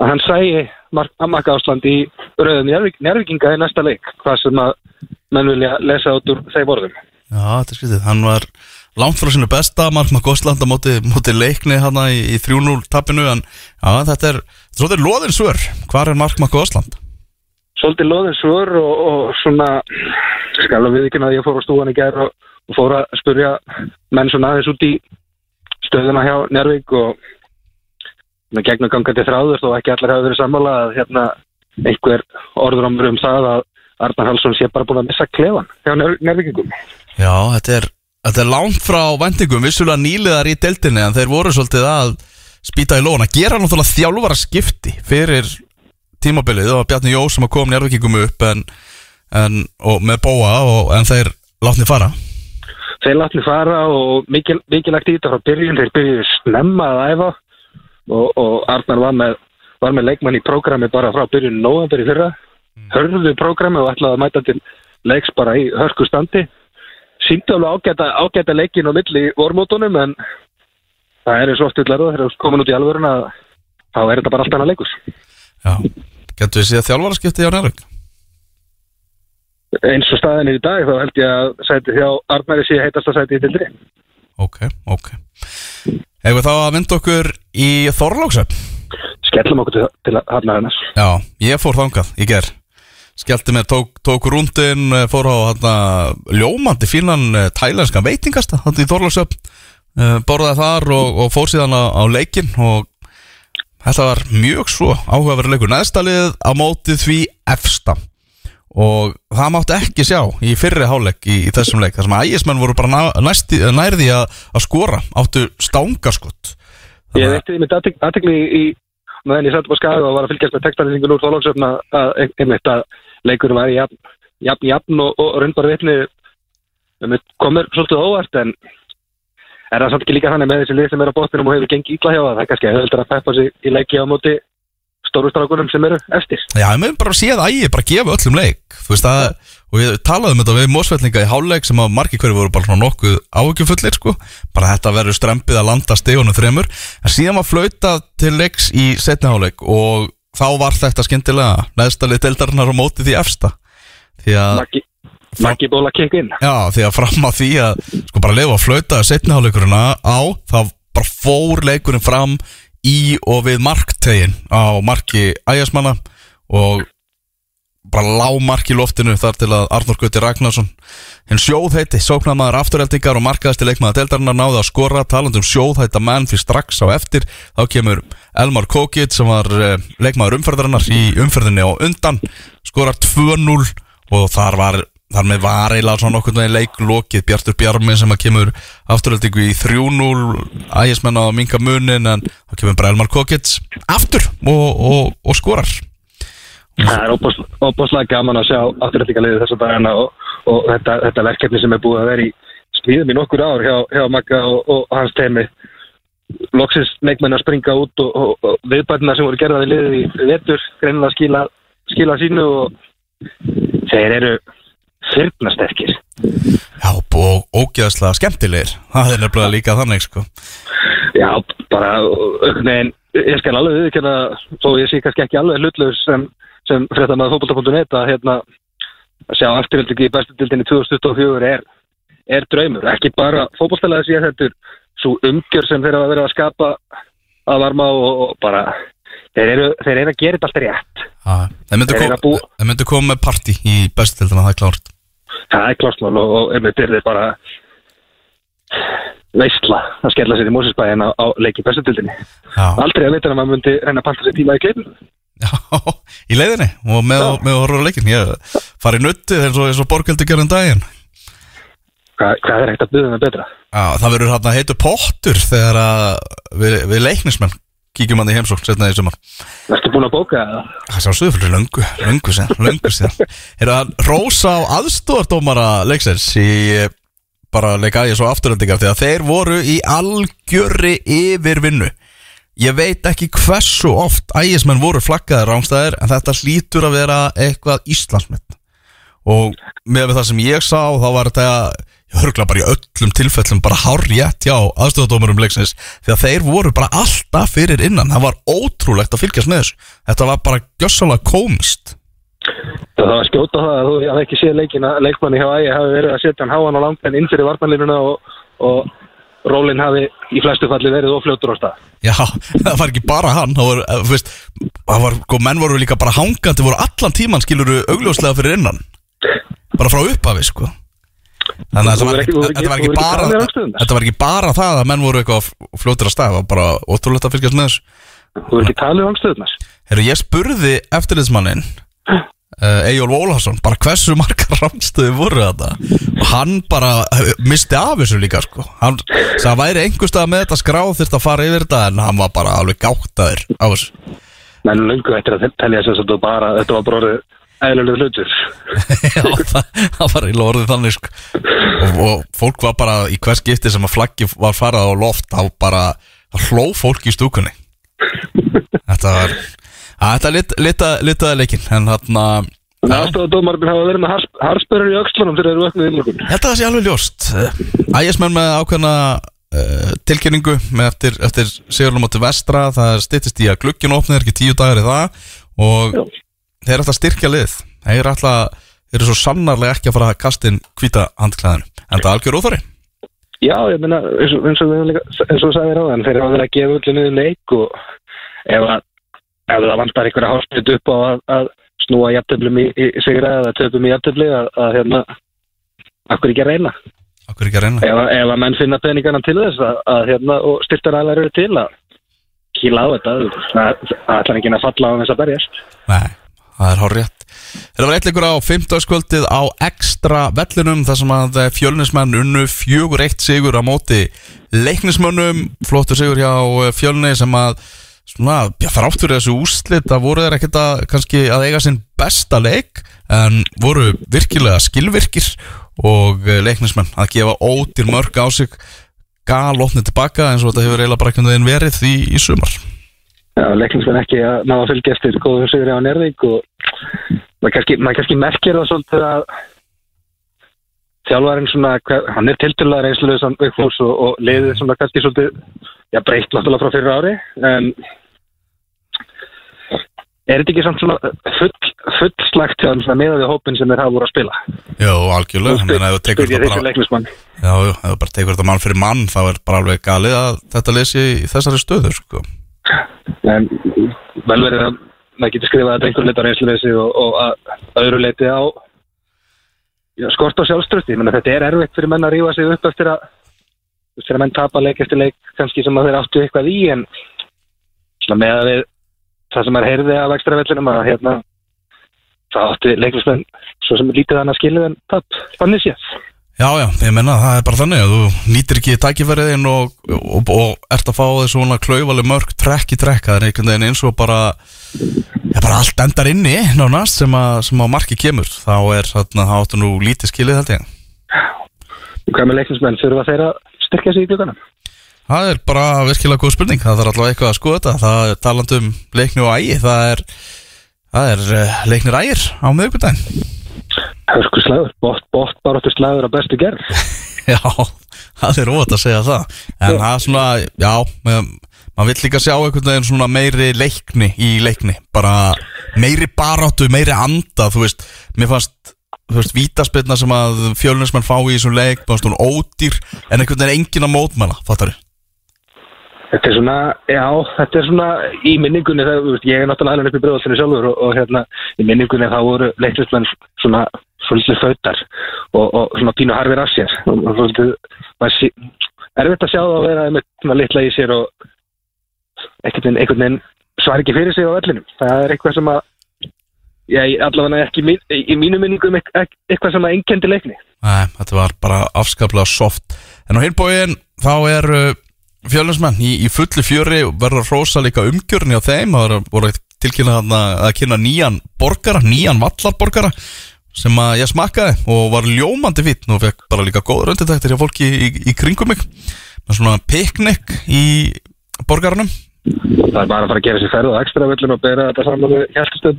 að hann sæi Mark Ásland í rauðum njárvikinga í næsta leik hvað sem að menn vilja lesa út úr þeim orðum. Já, þetta er skritið, hann var langt frá sinu besta Mark Ásland á móti, móti leikni hann í, í 3-0 tapinu en já, þetta er, þetta er loðinsvör, hvað er Mark Ásland? svolítið loðin svör og, og svona skala við ekki að ég fór á stúan í gerð og, og fór að spurja menn svona aðeins út í stöðuna hjá Njárvík og með gegnum gangandi þráður þó ekki allir hafa verið sammála að hérna einhver orður ámur um það að Arnar Halsson sé bara búin að missa klefan hjá Njárvíkingum Já, þetta er, þetta er langt frá vendingum vissulega nýliðar í deltinni en þeir voru svolítið að spýta í lóna gera náttúrulega þjálfara skipti fyrir tímabilið og Bjarni Jó sem kom njárvíkingum upp en, en, og með bóa og, en þeir látni fara. Þeir látni fara og mikil, mikilvægt í þetta frá byrjun þeir byrjuði snemma að æfa og, og Arnar var með, var með leikmann í prógrami bara frá byrjun november í fyrra mm. hörðuðu prógrami og ætlaði að mæta til leiks bara í hörku standi síndu alveg ágæta, ágæta leikin á milli vormótonum en það er eins og oft villarðu þegar þú komin út í alvöruna þá er þetta bara allt annað leikus Já Getur við síðan þjálfaraskipti á Njárvík? Eins og staðin í dag þá held ég að sæti hjá Arnæri síðan heitast að sæti í tildri. Ok, ok. Hefur þá að mynda okkur í Þorlóksöpp? Skellum okkur til, til að hafna hennar. Já, ég fór þangað í gerð. Skellti mér, tók, tók rúndin, eh, fór á hana, ljómandi fínan eh, tælenskan veitingasta hann í Þorlóksöpp. Eh, borðaði þar og, og fór síðan á, á leikin og Þetta var mjög svo áhugaverður leikur Næstalið á mótið því efsta og það mátti ekki sjá í fyrri háleik í, í þessum leik þar sem ægismenn voru bara næsti, nærði að, að skora áttu stángaskott Ég veitti því með aðtegli í meðan ég sætti á skaga og var að fylgjast með textalýsingun úr þólagsöfna að einmitt að leikurinn var í jafn, jafn, jafn og, og rundbar vitni. Komur svolítið óvart en er það samt ekki líka þannig með þessi lið sem er á bóttinum og hefur gengið ítla hjá það, það er kannski höfður að peppa sig í leiki á móti stórustrákunum sem eru eftir. Já, ég meðum bara að sé að ægi bara gefa öllum leik, þú veist að og við talaðum þetta við mósveldninga í háluleik sem að margi hverju voru bara nokkuð áökjufullir sko, bara þetta verður strempið að landa stegunum þremur, en síðan var flauta til leiks í setni háluleik og þá var þetta skindilega neðstalið deildarinnar á móti því efsta. Því að Maggi ból að kikka inn. Já, því að fram að því að sko bara lefa að flauta setni háluleikurina á, þá bara fór leikurinn fram í og við marktegin á marki ægjasmanna og bara lágmark í loftinu þar til að Arnur Gutti Ragnarsson hinn sjóðheiti, sóknamaður afturheldingar og markaðasti leikmaða deildarinnar náði að skora talandum sjóðheita menn fyrir strax á eftir þá kemur Elmar Kókitt sem var eh, leikmaður umferðarinnar í umferðinni á undan skorar 2-0 og þar var þar með var eiginlega svona okkur með leiklokið Bjartur Bjarmi sem að kemur afturheldingu í 3-0 ægismenn á minga munin en þá kemur bara Elmar Kókitt aftur og, og, og skorar Það er óbúslega gaman að sjá afturrættingarliðið þess að dagana og, og þetta, þetta verkefni sem er búið að vera í smíðum í nokkur ár hjá, hjá Magga og, hans teimi. Loksins neikmenn að springa út og viðbætina sem voru gerðað í liðið í vettur greinilega skila, skila sínu og þeir eru fyrrnasterkir. Já, og ógeðslega skemmtilegir. Það er nefnilega líka þannig, sko. Já, bara, nein, ég skal alveg viðkjöna, þó ég sé kannski ekki alveg hlutlaus sem sem frétta með fókbalta.net að hérna að sjá afturhaldingi í bestutildinni 2024 er, er draumur, ekki bara fókbaltalega síðan þetta er svo umgjör sem þeir hafa verið að skapa að varma og, og bara þeir eru, þeir eru að gera þetta alltaf rétt ah, Þeir myndu kom, koma með parti í bestutildina, það er klárt Það er klárt og, og einmitt er þeir bara veistla að skella sér í Mósinsbæðin á, á leiki bestutildinni Aldrei að veit að maður myndi reyna að panta sér tíma í kleipinu Já, í leiðinni og með, með horror leikin ég fari nuttið eins og, og borgöldu gerðin daginn. Hva, Hvað er hægt að byggja það betra? Já, það verður hérna heitu pottur þegar við, við leiknismenn kíkjum hann í heimsókn setna í sumar. Værstu búin að bóka það? Það sá stuður fyrir löngu, löngu sér, löngu sér Er það rosa á aðstofardómara leiksins í bara leika aðeins og afturöndingar þegar þeir voru í algjörri yfirvinnu. Ég veit ekki hversu oft ægismenn voru flaggaðir rángstæðir en þetta hlýtur að vera eitthvað Íslandsmynd og með það sem ég sá þá var þetta, ég hörgla bara í öllum tilfellum bara hárjætt já aðstöðadómurum leiksins því að þeir voru bara alltaf fyrir innan, það var ótrúlegt að fylgjast með þessu, þetta var bara gjössalega komist Það var skjóta það að þú hafði ekki séð leikmanni hjá ægi hafi verið að setja hann háan á langt en inn fyrir vartanlínuna og, og rólinn hafi í flestu falli verið ofljótur á stað. Já, það var ekki bara hann það var, eh, veist, það var, sko, menn voru líka bara hangandi, voru allan tíman skiluru augljóslega fyrir innan. Bara frá upphafi, sko þannig að þetta var, ekki, bara þetta var ekki bara það að menn voru eitthvað fljótur á stað, það var bara ótrúlegt að fylgjast með þessu. Þú verður ekki talið á angstöðunar Herru, ég spurði eftirliðsmannin uh, Ejól Vólharsson bara hversu margar rámstöði voru þetta og hann bara uh, misti af þessu líka sko. Hann sagði að væri einhverstað með þetta skráð þurft að fara yfir þetta en hann var bara alveg gáttaður á þessu. Menn lungu eftir að telja þess að þetta var bara þetta var bara eðlulega hlutur Já, það, það var í lorðið þannig sko. Og, og fólk var bara í hvers gifti sem að flaggi var farað á loft þá bara hló fólk í stúkunni. Þetta var Þetta er litaði leikinn En hann að Aðstofadómarinn hafa verið með harspörur í aukslunum þegar þeir eru vöknuð innlökun Þetta sé alveg ljóst. Ægismenn með ákveðna uh, tilkynningu með eftir, eftir Sigurlum átti vestra það stittist í að glukkinu opnið er ekki tíu dagar í það og Já. Þeir er alltaf styrkja lið. Þeir er alltaf, þeir eru svo sannarlega ekki að fara að kasta inn hvita handklæðinu. En það er algjör óþari Já, ég meina, eins og, eins og, eins og sagði ráðan, þeir hafa verið að gefa öllu niður leik og ef að ef það vantar einhverja hálfsnitt upp á að, að snúa jæftöflum í, í sigra eða töfum í jæftöfli að, að hérna akkur ekki að reyna? Ekki að reyna? Ef, ef að menn finna peningarna til þess að, að hérna og styrtar aðlæður eru til að kíla á þetta það ætlar ekki að falla á þess að berjast. Nei, það er hár rétt Það var eitthvað á 15. skvöldið á ekstra vellunum þar sem að fjölnismenn unnu fjögur eitt sigur á móti leiknismönnum flottur sigur hjá fjölni sem að svona, já, þráttur þessu úslit að voru þeir ekkert að kannski að eiga sinn besta leik en voru virkilega skilvirkir og eh, leiknismenn að gefa ótir mörg á sig galotni tilbaka eins og þetta hefur eiginlega bara veginn verið í, í sumar leiknismenn ekki að ná að fylgja eftir góðum sigri á Nervík og maður kannski, maður kannski merkir það svolítið að þjálfarinn svona, hann er tilturlega reynsluðis og, og leiðið svona kannski svolítið, já breytt náttúrulega frá fyrir ári en er þetta ekki samt svona full, full slagt hjá hann með því hópin sem þeir hafa voru að spila? Já, algjörlega, hann er að það tekur þetta bara Já, ef það bara tekur þetta mann fyrir mann þá er bara alveg galið að þetta lesi í þessari stöðu, sko En vel verið að maður getur skrifað þetta einhvern leita reynsluðisi og, og að öðru leiti á já, skort á sjálfströsti, þetta er erfitt fyrir menn að rífa sig upp eftir að þegar menn tapa leik eftir leik kannski sem að þeir áttu eitthvað í en með að við það sem er heyrði af ekstra vellinum að hérna það áttu leiklismenn svo sem lítið hann að skilja en tap spannir sér Já, já, ég menna það er bara þannig að þú nýtir ekki tækifæriðin og, og, og ert að fá þessu svona klauvaleg mörg trekk í trekk, það er einhvern veginn eins og bara Já, bara allt endar inni nánast sem að, sem að marki kemur. Þá er þarna, þá áttu nú lítið skilið held ég. Hvað með leiknismenn, þurfa þeir að styrkja sig í glöðunum? Það er bara virkilega góð spurning, það þarf allavega eitthvað að skoða þetta. Það er taland um leikni og ægi. Það er, það er uh, leiknir ægir á miðugundaginn Hörsku slagur, bótt, bótt baróttu slagur á bestu gerð. Já, það er óvægt að segja það. En það er svona, já með maður vill líka sjá einhvern veginn svona meiri leikni í leikni. Bara meiri baráttu, meiri anda þú veist, mér fannst þú veist, vítaspilna sem að fjölunismenn fá í þessum leik, bara svona ódýr en einhvern veginn engin að mótmæla, fattar þið? Þetta er svona, já, þetta er svona í minningunni, það, ég er náttúrulega alveg upp í bröðallinni sjálfur og, og hérna í minningunni þá voru leiknismenn svona svolítið fötar og, og svona pínu harfir af sér og svolítið, maður erfitt að sjá það að vera með svona litla í sér og einhvern veginn svar ekki fyrir sig á öllinum. Það er eitthvað sem að, já, allavega ekki mín, í mínu minningum eitthvað sem að engendi leikni. Nei, þetta var bara afskaplega soft. En á hinbóin þá er fjölusmenn í, í fulli fjöri verður rosa líka umgjörni á þeim. Það voru tilkynnað að kynna nýjan borgara, nýjan vallarborgara sem að ég smakkaði og var ljómandi vitt og fekk bara líka góður öndetæktir hjá fólki í, í, í kringum mig með svona piknik í borgarnum Það er bara að fara að gera sér ferð á ekstra völlun og bera þetta saman með hjálpstöð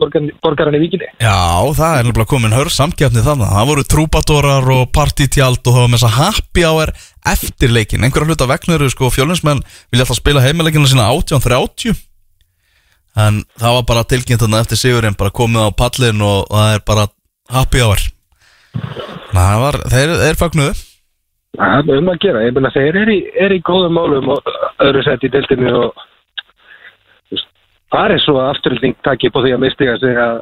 borgarinn í vikinni. Já, það er náttúrulega komin hör samkjafni þannig. Það voru trúbadórar og partítjald og það var með þess að happy hour eftir leikin. Einhverja hluta vegnaður, sko, fjölinsmenn vilja alltaf spila heimileikina sína 18.30 en það var bara tilkynnt þarna eftir sigurinn, bara komið á pallin og það er bara happy hour. Það var, þeir, þeir fagnuðu. Það er um að gera, ég meina þeir eru í, er í góðum málum og öðru sett í deltinu og það er svo að afturlýting takk upp á því að mistiga sig að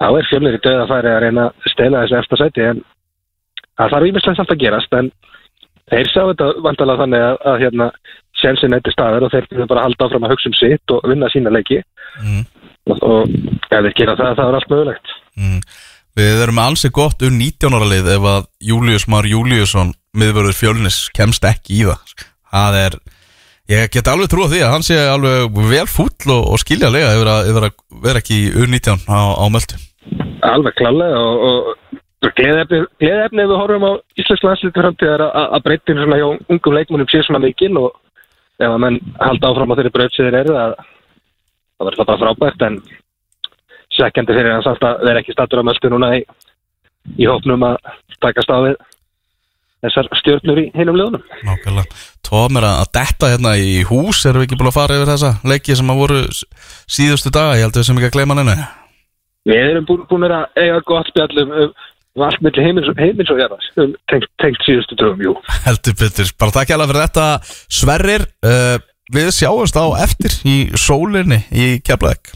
þá er fjölnir í döða að færi að reyna að stela þessu eftir sæti en það þarf ímislega samt að gerast en þeir sjá þetta vantalega þannig að, að hérna sjensin eittir staður og þeir fyrir bara að halda áfram að hugsa um sitt og vinna sína leiki mm. og, og ef þeir gera það það er allt mögulegt mm. Við erum alls í gott um 19 ára lið ef að Július Mar Júliusson miðvörður fjölnis kemst ekki í það það er Ég get alveg trú á því að hann sé alveg vel fúll og, og skiljalega yfir að, yfir að vera ekki U19 á, á möldu. Alveg klálega og, og gleðefnið við horfum á Íslands landslítur framtíðar að breytin svona hjá ungum leikmunum sé svona mikil og ef að menn halda áfram á þeirri breytsiðir er það það verður það bara frábært en sekjandi fyrir hans að vera ekki statur á möldu núna í, í hópnum að taka stafið þessar stjórnur í heinum liðunum. Nákvæmlega. Tóðum er að detta hérna í hús, erum við ekki búin að fara yfir þessa leiki sem að voru síðustu daga, ég held að við sem ekki að. Við erum búin, að eiga gott spjallum um, um allt melli heimins, og jæfars, um tengt, síðustu dögum, jú. Heldur betur, bara takk hjá fyrir þetta Sverrir, uh, við sjáumst á eftir í sólinni í Keflavík.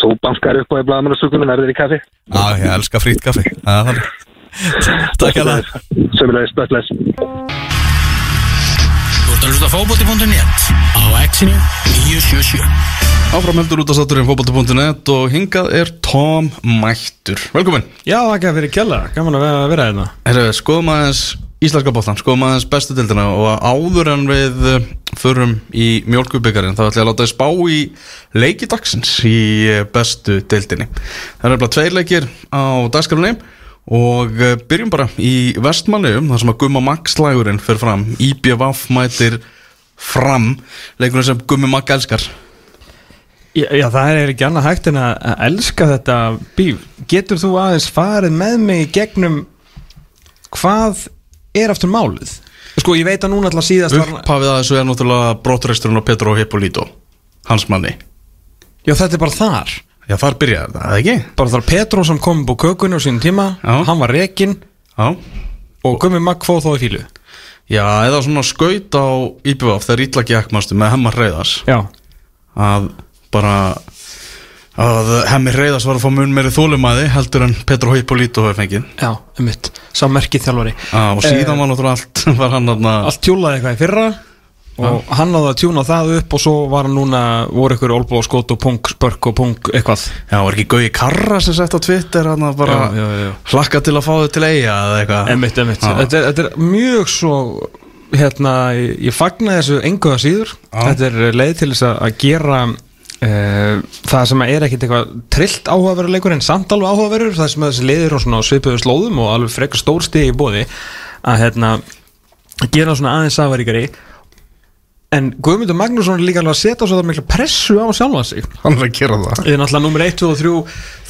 Þú bankar upp á í blagamannastúkunum, er þér í kaffi? Já, ég elska frít kaffi. Takk það Sömulegis, bætles Þú ert að hlusta fókbóti.net á exinu 977 Áframheldur út af satturinn fókbóti.net og hingað er Tom Mættur. Velkomin. Já, það ekki að fyrir kjalla, gaman að vera hérna. Herru, skoðum aðeins íslenska bóttan, skoðum aðeins bestu dildina og áður en við uh, förum í mjölkubikarin þá ætla ég að láta þið spá í leikidagsins í uh, bestu dildinni. Það er bara tveir leikir á dagskrafni og uh, byrjum bara í vestmanniðum þar sem að Gumma Max slægurinn fyrir fram, IBVF mætir fram, leikurinn sem Gummi Max elskar. Já, já, það er ekki annað hægt en að elska þetta bíf. Getur þú aðeins farið með mig gegnum hvað er aftur málið? Sko, ég veit að núna alltaf síðast var... Upphafið að þessu er náttúrulega brottreisturinn á Petro Hippolito, hans manni. Já, þetta er bara þar. Já, þar byrjaði þetta, eða ekki? Bara þar Petró sem kom upp á kökunni á sínum tíma, Já. hann var rekinn og Gummi Magg fóð þó í fílu. Já, eða svona skaut á IBVF þegar ítla gekkmastu með hemmar reyðars Já. að bara að hemmir reyðars var að fá mun meiri þólumæði heldur en Petro Hippolito hefur fengið Já, um mitt. Sá merkið þjálfari. Já, og síðan var náttúrulega allt var hann Allt tjúlaði eitthvað í fyrra og hann náði að tjúna það upp og svo var hann núna, voru ykkur olbú og skot og punk, spörk og punk eitthvað. Já, var ekki Gauði Karra sem sett á Twitter hann að bara Já, já, já. hlakka til að fá þau til eiga eða eitthvað Emitt, emitt. Þetta, er- þetta er mjög svo hérna, ég, fagna þessu enguða síður. Þetta er leið til þess að- gera uh, það sem er ekkit eitthvað trillt áhugaverður leikur en samt alveg áhugaverður það sem að þessi leiðir og svona svipuðu slóðum og alveg frekar stór stig í bóði að hérna gera svona aðeins sagvaríkari en Guðmundur Magnússon er líka alveg að setja svo það mikla pressu á sjálfa sig. Hann er að gera það. Í náttúrulega nummer 1, 2 og 3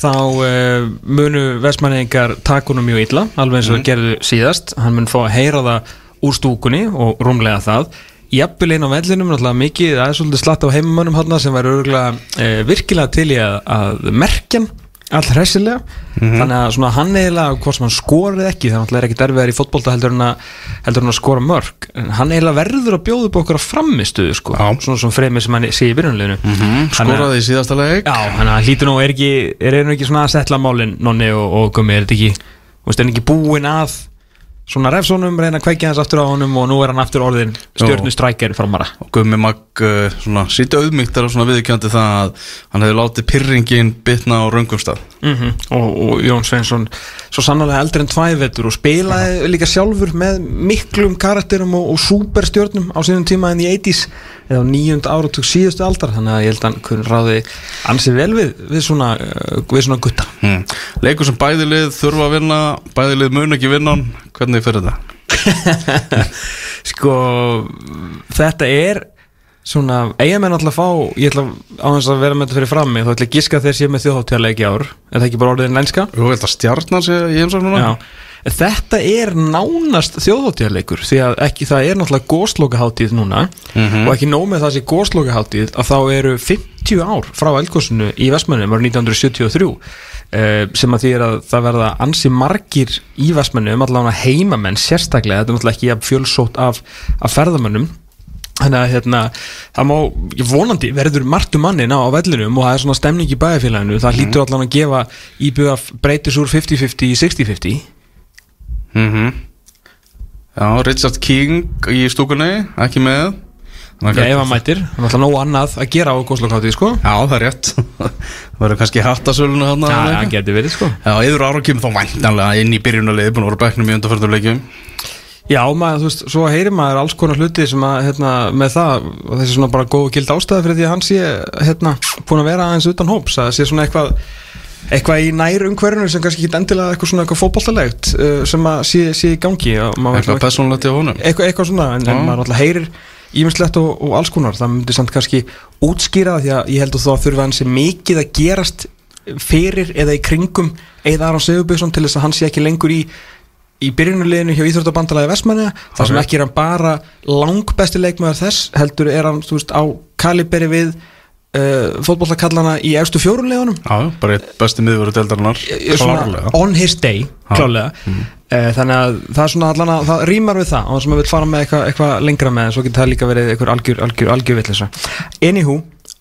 þá uh, munu vestmanningar takunum mjög illa, alveg eins og mm. gerðu síðast. Hann mun fá að heyra það úr stúkunni og rúmlega það. Jafnvel einn á vellinum, náttúrulega mikið það er svolítið slatt á heimamönnum hann sem væri örgulega uh, virkilega til í að, að merkjan all hressilega. Þannig að svona hann eiginlega hvort sem hann skorið ekki, það náttúrulega er ekki derfiðar í fótbolta heldur en að, heldur en að skora mörg en hann eiginlega verður að bjóða upp okkur að framistuðu sko, Já. svona svona fremið sem hann sé í byrjunleginu mm Skoraði í síðasta leik. Já, þannig að hlýtur nú, er ekki, einu ekki svona að setla málin, Nonni og, og Gummi, er þetta ekki, er hann ekki búinn að svona refsónum, reyna að kveikja hans aftur á honum og nú er hann aftur orðin stjörnu strækjar framara. og Gummi Magg uh, svona sýtti auðmygtar og svona viðkjöndi það að hann hefði látið pyrringin bitna á raungumstað Mm og, og Jón Sveinsson svo sannlega eldri en tvævetur og spilaði líka sjálfur með miklum karakterum og, og superstjörnum á sínum tíma en í 80s eða á nýjund áratug síðustu aldar þannig að ég held að hann kunn ráði ansið vel við, við svona, uh, við svona gutta. hmm. Leikur sem bæði lið þurfa að vinna bæði lið mun ekki vinna hvernig fyrir þetta? sko þetta er svona, eigamenn alltaf fá ég ætla á þess að vera með þetta fyrir frammi þá ætla ég að giska að þeir sé með þjóðháttíðarleiki ár er það ekki bara orðin lænska? Þú veit að stjarnar sé í heimsóknuna? Já, þetta er nánast þjóðháttíðarleikur því að ekki það er náttúrulega góslokaháttíð núna og ekki nóg með það sé góslokaháttíð að þá eru 50 ár frá eldgósinu í Vestmannum árið 1973 eh, sem að því er að það verða ansi margir í Vestmannum allavega heimamenn sérstaklega, þetta er náttúrulega ekki fjölsótt af, af ferðamönnum Þannig að hérna, það má, vonandi verður margt um mannin á, á vellinum og það er svona stemning í bæjarfélaginu, það hlýtur allan að gefa íbjöða breytis úr 50-50 í 60-50 Mm Já, Richard King í stúkunni, ekki með. Já, ef hann mætir, það er alltaf nóg annað að gera á góðslokkáttið, sko. Já, það er rétt. Það verður kannski hattasöluna Já, hann eitthvað. getur verið, sko. Já, yfir ára kemur þá væntanlega inn í byrjunarliði búin að voru bæknum í undarförnum leikjum Já, maður, þú veist, svo heyrir maður alls konar hluti sem að, hérna, með það og þessi svona bara góð og gild ástæði fyrir því að hann sé, hérna, búin að vera aðeins utan hóps, að það sé svona eitthvað eitthvað í nær umhverfinu sem kannski ekki endilega eitthvað svona eitthvað fótboltalegt uh, sem að sé, sé í gangi Eitthvað persónulegt í honum? Eitthvað, eitthvað svona, en, en maður alltaf heyrir ímislegt og, og alls konar, það myndi samt kannski útskýra það því að ég held að þá þurfa hann sé mikið að gerast fyrir eða í kringum eða Aron Sigurbjörnsson til þess að hann sé ekki lengur í í byrjunuleginu hjá Íþróttabandalagi Vestmanna þar sem ekki er hann bara langbesti leikmaður þess, heldur er hann veist, á kaliberi við uh, fótbollakallana í efstu fjórulegunum Já, bara eitt besti miðvöru deildarinnar Klárlega. on his day, Já. klálega uh, þannig að það er svona allan að það rýmar við það, það sem að við fara með eitthvað, eitthvað lengra með, en svo getur það líka verið eitthvað algjör, algjör, algjör villisa anywho,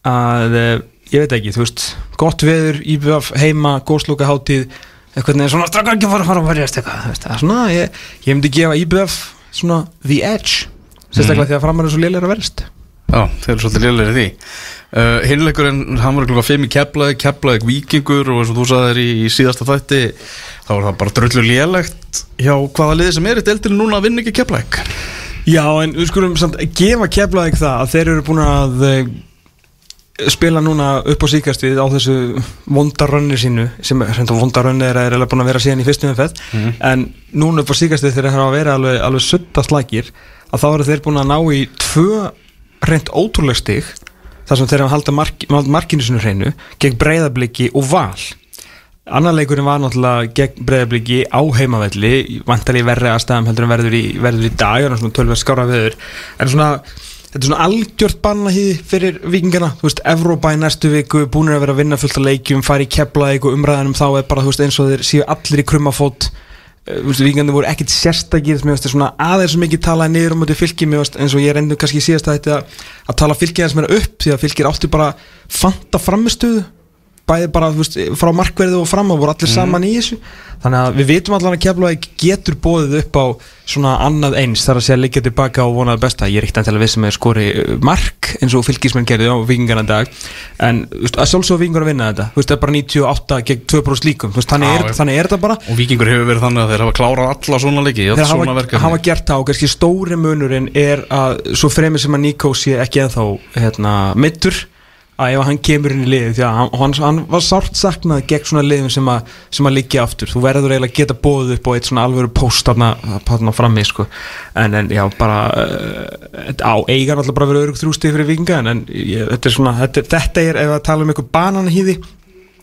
að uh, ég veit ekki, þú veist gott veður, íbjöf, heima, góðslúka hátíð eitthvað neður svona, strakka ekki fara að fara að verjast eitthvað, það er svona ég, ég myndi gefa íbjöf svona the edge sérstaklega því að framar er svo lélir að verjast Já, þeir eru svolítið í því. Uh, Hinleikurinn, hann var klukka 5 í Keflaðið Keflaðið vikingur og eins og þú sagðir í, í síðasta þætti þá er það bara drullu lélegt hjá hvaða liði sem er í deildinu núna að vinna ekki keflæk Já, en við skulum samt gefa keflaðið það að þeir eru búin að eh, spila núna upp á síkastið á þessu vondarönni sínu sem vondarönni er að er búin að vera síðan í fyrstum umfett Mhm. en núna upp á síkastið þeir hafa verið alveg, alveg sutta slækir að þá eru þeir búin að ná í tvö reynd ótrúleg stig þar sem þeir hafa haldið mark, markinu sinu hreinu gegn breyðabliki og val. Annar leikurinn var náttúrulega gegn breyðabliki á heimavelli vantar í verri aðstæðum heldur en verður í, verður í dag og svona tölver skára viður en svona þetta er svona algjört bannahýði fyrir vikingana, þú veist, Evrópa í næstu viku búinir að vera að vinna fullt af leikjum fara í keflaðið og umræðanum þá er bara þú veist, eins og þeir séu allir í krummafót. Veist, vikingandi voru ekkit sérstakir aðeins mikið talaði niður um þetta fylki. Eins og ég reyndu kannski síðast að þetta að tala fylki aðeins meira upp því að fylkir átti bara fanta framistuðu bæði bara veist, frá markverðu og fram og voru allir saman í þessu. Þannig að við vitum allan að Keflavík getur bóðið upp á svona annað eins þar að segja liggja tilbaka og vonaði besta. Ég er ekkert til að við sem er skori uh, mark eins og fylgismenn gerði á vikingarna dag. En veist, að sjálfsög vikingar að vinna þetta. Veist, það er bara 98 gegn 2% líkum þannig, Já, er, þannig er þetta bara og vikingur hefur verið þannig að þeir hafa klárað alla svona leiki þeir svona hafa, hafa gert það og kannski stóri munurinn er að svo fremur sem að Nico sé ekki ennþá hérna, mittur að ef hann kemur inn í liðið því að hann, hann, hann var sárt saknað gegn svona liðum sem að, sem að liggja aftur þú verður eiginlega að geta bóðið upp á eitt svona alvöru post þarna frammi sko. en, en já bara uh, á eigan alltaf bara verið örug þrjústið fyrir vikinga en, en ég, þetta er svona þetta, þetta er ef að tala um eitthvað bananahýði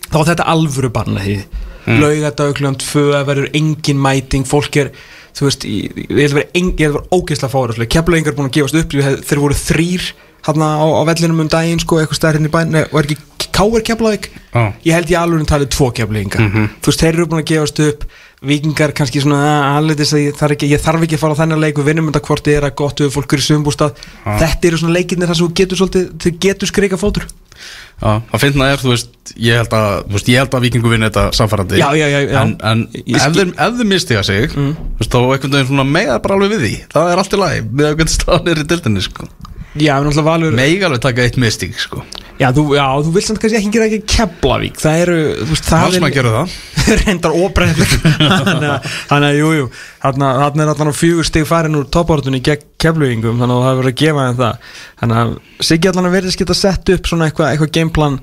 þá er þetta alvöru bananahýði mm. laugadaglugan tvö að verður engin mæting, fólk er þú veist, ég, að vera ógeðslega fáraslega, keflaðingar búin að gefast upp hef, þeir voru þrýr hann á, á vellinum um daginn sko, eitthvað stærri inn í bæn, og er ekki Káir keflaðik Já. ég held ég alveg um talið tvo keflaðingar þú veist, þeir eru búin að gefast upp. Vikingar kannski svona aðleitis að ég þarf ekki, ég þarf ekki að fara á þennan leik. Og vinnum þetta hvort þið er að gott við fólk eru sumbústað þetta eru svona leikirnir þar sem þú getur svolítið, þið getur skreika fótur. Já, það finna er, þú veist, ég held að, þú veist, ég held að vikingu vinna þetta samfærandi Já, já, já, já. En, en ef, ef þeir mistiga sig, þú veist, þá svona mega bara alveg við því. Það er allt í lagi, með að hvernig staðan er í dildinni, sko já, en náttúrulega valur Mega alveg taka eitt mistig, sko. Já, þú, já, þú vilt samt kannski ekki gera ekki keflavík. Það eru, þú veist, það Hálsmann gerðu það. Reyndar óbreyðið þannig að, jú, jú. Þarna þarna er allan á fjögur stig farin úr topportunni gegn keflugingum, þannig að það verður að gefa þeim það. Þannig að Siggi allan að verðist geta sett upp svona eitthvað eitthva gameplan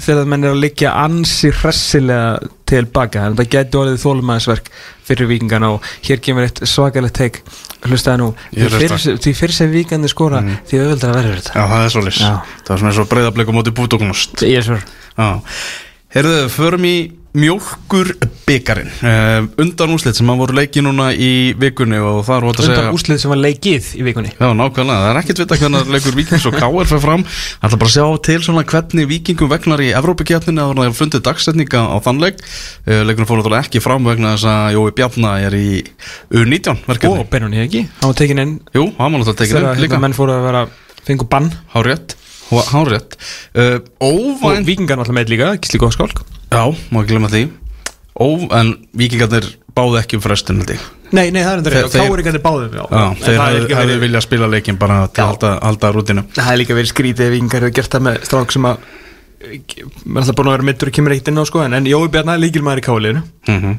þegar menn er að liggja ansi hressilega tilbaka, en það geti orðið þólumæðisverk fyrir vikingana og hér kemur eitt svakalegt teik hlustaði nú, því fyrir, því sem vikandi skora því auðvöldar að verður þetta. Já, það er svolítið Já. Það er svona eins og breyðablik á móti bútokunust Ég er svo Já, heyrðu, förum í mjólkur byggarinn uh, Undan úslit sem voru leiki núna í vikunni og það er ótt að segja undan úslið sem var leikið í vikunni. Já, nákvæmlega, það er ekkert vita hvernig leikur Víkings og K.R. fyrir fram. Það er bara að sjá til svona hvernig Víkingum vegnar í Evrópakjarninu að það er fundið dagsetninga á þann leik. Uh, Leikurinn fór náttúrulega ekki fram vegna þess að Jói Bjarna er í U19 verkefni. Og Benoni ekki, hann var tekin inn. Jú, hann var náttúrulega tekið þegar inn hérna menn fóru að vera fengu bann. Há- hárétt uh, og Óvænt vikingar náttúrulega með líka, Gísli Góðskálk Já, má ekki glemma því. Ó, en Víkingarnir báðu ekki um ég. Nei, nei, það er endur káur ekki báðum já. Já, þeir hefðu verið- viljað spila leikin bara til að halda, halda rútinu. Það er líka verið skrítið vikingar hefur gert það með strák sem að maður er alltaf búin að vera mittur og kemur eitt inn á sko en, en Jói Bjarnar er líkil maður í káliðinu Mhm.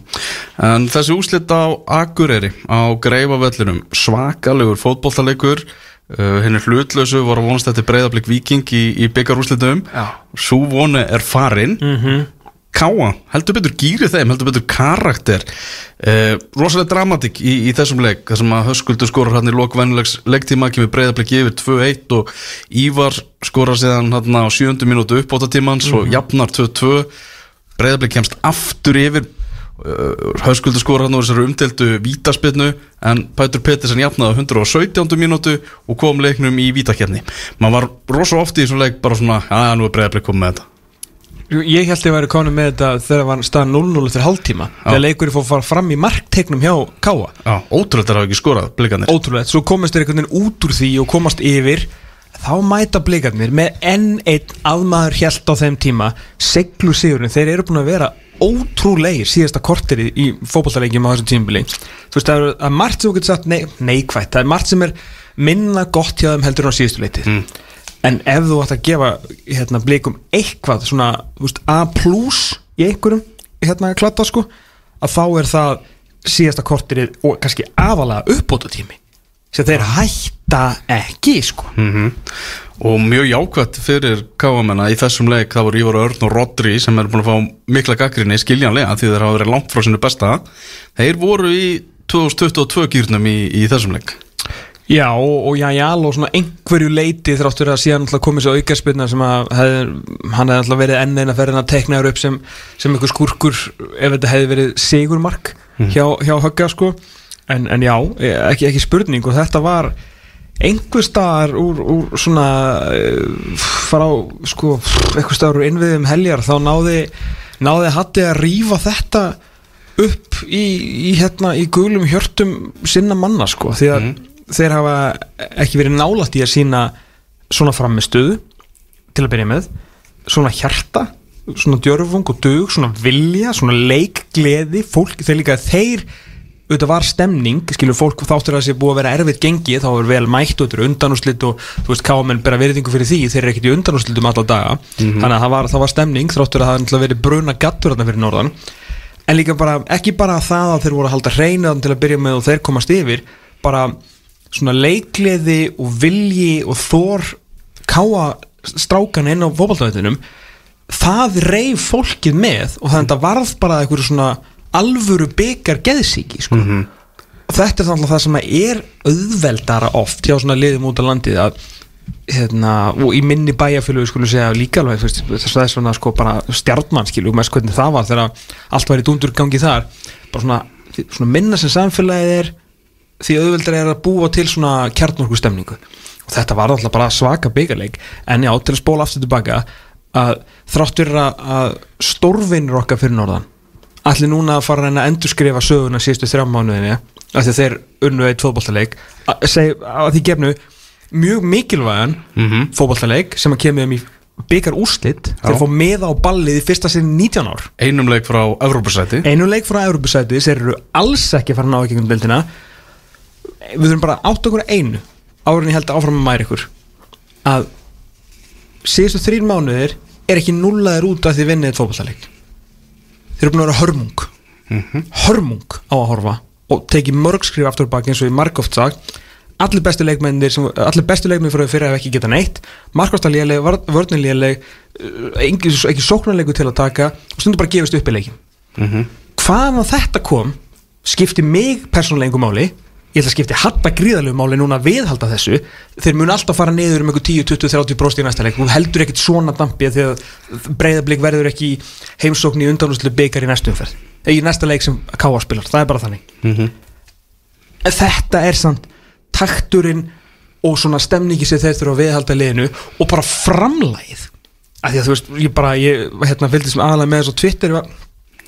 En þessi úslit á Akureyri á Greifavellinum svakalegur fótbolltaleikur uh, henni hlutlausu var að vonast eftir breyðablik viking í, í byggarúslitum svo vonu er farin. Mm -hmm. Káa, heldur betur gýri þeim heldur betur karakter. Uh, rosalega dramatik í, í þessum leik þar sem að höskuldur skorar hann í lokvennilegs leiktíma kemur breyðablik yfir 2-1 og Ívar skorar síðan hann á 7. mínútu uppbótatímans og jafnar 2-2 breyðablik kemst aftur yfir uh, höskuldur skorar hann úr þessari umdeldu vítaspilnu en Pætur Pettersen jafnaði á 117. mínútu og kom leiknum í vítakefni maður var rosa ofti í þessum leik bara svona, að nú er breyðablik komið með þetta. Ég held ég væri konum með þetta þegar var staðan 0-0 eftir hálftíma. Þegar leikurinn fór að fara fram í marktegnum hjá Káa Já, ótrúlega þeir hafa ekki skorað blikarnir ótrúlega, svo komast þeir einhvern veginn út úr því og komast yfir. Þá mæta blikarnir með enn einn aðmaður hjælt á þeim tíma seglu sigurinn, þeir eru búin að vera ótrúlegir síðasta korteri í fótballtalegjum á þessum tímubili þú veist, það er, er margt sem þú getur sagt nei, neikvætt, það er margt sem er minna gott hjá þeim heldur en á síðustu leitið en ef þú ætti að gefa hérna, blikum eitthvað svona veist, A plus í einhverjum hérna klatta sko að þá er það síðasta kortirið og kannski aðalega uppbóta tími sem þeir hætta ekki sko Og mjög jákvæmt fyrir káamenna í þessum leik það voru Ívar Örn og Rodri sem er búin að fá mikla gaggrinni skiljanlega því þeir hafa verið langt frá sinu besta. Þeir voru í 2022 gýrnum í, í þessum leik. Já og, og já, já, og svona einhverju leiti þráttur að síðan komið svo aukarspilna sem að hef, hann hefði alltaf verið enn eina ferðin að tekna þér upp sem, sem einhver skurkur ef þetta hefði verið sigurmark hjá, hjá Högga sko. En, en já, ekki, ekki spurning og þetta var einhver staðar úr, úr svona uh, frá sko einhver staðar úr innviðum heljar þá náði, náði Hatti að rífa þetta upp í, í hérna í gulum hjörtum sinna manna sko því að þeir hafa ekki verið nálægt í að sína svona framistuðu til að byrja með svona hjarta, svona djörfung og dug, svona vilja, svona leikgleði, fólk, þeir líka þeir auðvitað var stemning, skilur fólk þáttur að það sé búið að vera erfitt gengi þá er vel mætt og þetta er undanúslit og þú veist kámenn bera veriðingu fyrir því þeir eru ekkert í undanúslitum alla daga. Þannig að það var, það var stemning þráttur að það hefði verið bruna gattur þarna fyrir norðan. En líka bara, ekki bara það að þeir voru að halda hreinaðan til að byrja með og þeir komast yfir bara svona leikleði og vilji og þór káa strákan inn á fótballtæðinum það reyf fólkið með og þannig að varð bara eitthvað svona alvöru byggar geðsíki sko. og þetta er þannig það sem að er auðveldara oft hjá svona liðum út á landið að hérna, og í minni bæjarfjölu skulum segja líka alveg þess að svona sko bara stjartmann skilur með hvernig það var þegar allt var í dúndurgangi þar. Bara svona, svona minna sem samfélagið er því auðveldar er að búa til svona kjarnorku stemningu og þetta var alltaf bara svaka byggarleik en já, til að spóla aftur tilbaka að þrátt fyrir að, að stórvinnur okkar fyrir norðan allir núna að fara að endurskrifa söguna síðustu þrjá mánuðinni af því að þeir unnu eitt fótballtaleik að, því gefnu mjög mikilvægan mm -hmm. fótballtaleik sem að kemur um í byggar úrslit. Þeir fá með á ballið í fyrsta sinni 19 ár. Einum leik frá Evrópusæti. Einu leik frá Európusæti þeir eru alls ekki að fara að ná ekki um bildina við þurfum bara átt okkur einu árin ég held áfram að mæri ykkur að síðustu þrín mánuðir er ekki nullaðir út af því vinnið eitt fótballtaleik þeir eru búin að vera hörmung. Hörmung á að horfa og tekið mörg skrif aftur baki eins og ég margóft sagt. Allir bestu leikmennir sem, allir bestu leikmennir fyrir að fyrir að ekki geta neitt. Markvæmsta léleg, vörnir léleg ekki, ekki sóknarleiku til að taka og stundur bara gefist upp í leikin hvaðan þetta kom skipti mig persónulega einhver máli ég ætla að skipti hatta gríðalegu máli núna að viðhalda þessu. Þeir mun alltaf fara niður um einhver 10, 20, 30 bróst í næsta leik. Þú heldur ekkit svona dampi að breyðablík verður ekki heimsókn í undanúslu byggar í næstu umferð. Eða í næsta leik sem K.A. spilar, það er bara þannig. En þetta er samt takturinn og svona stemningi sem þeir þurfa að viðhalda liðinu og bara framlæð af því að þú veist, ég bara ég, hérna, fylgdi sem aðalega með þessu Twitter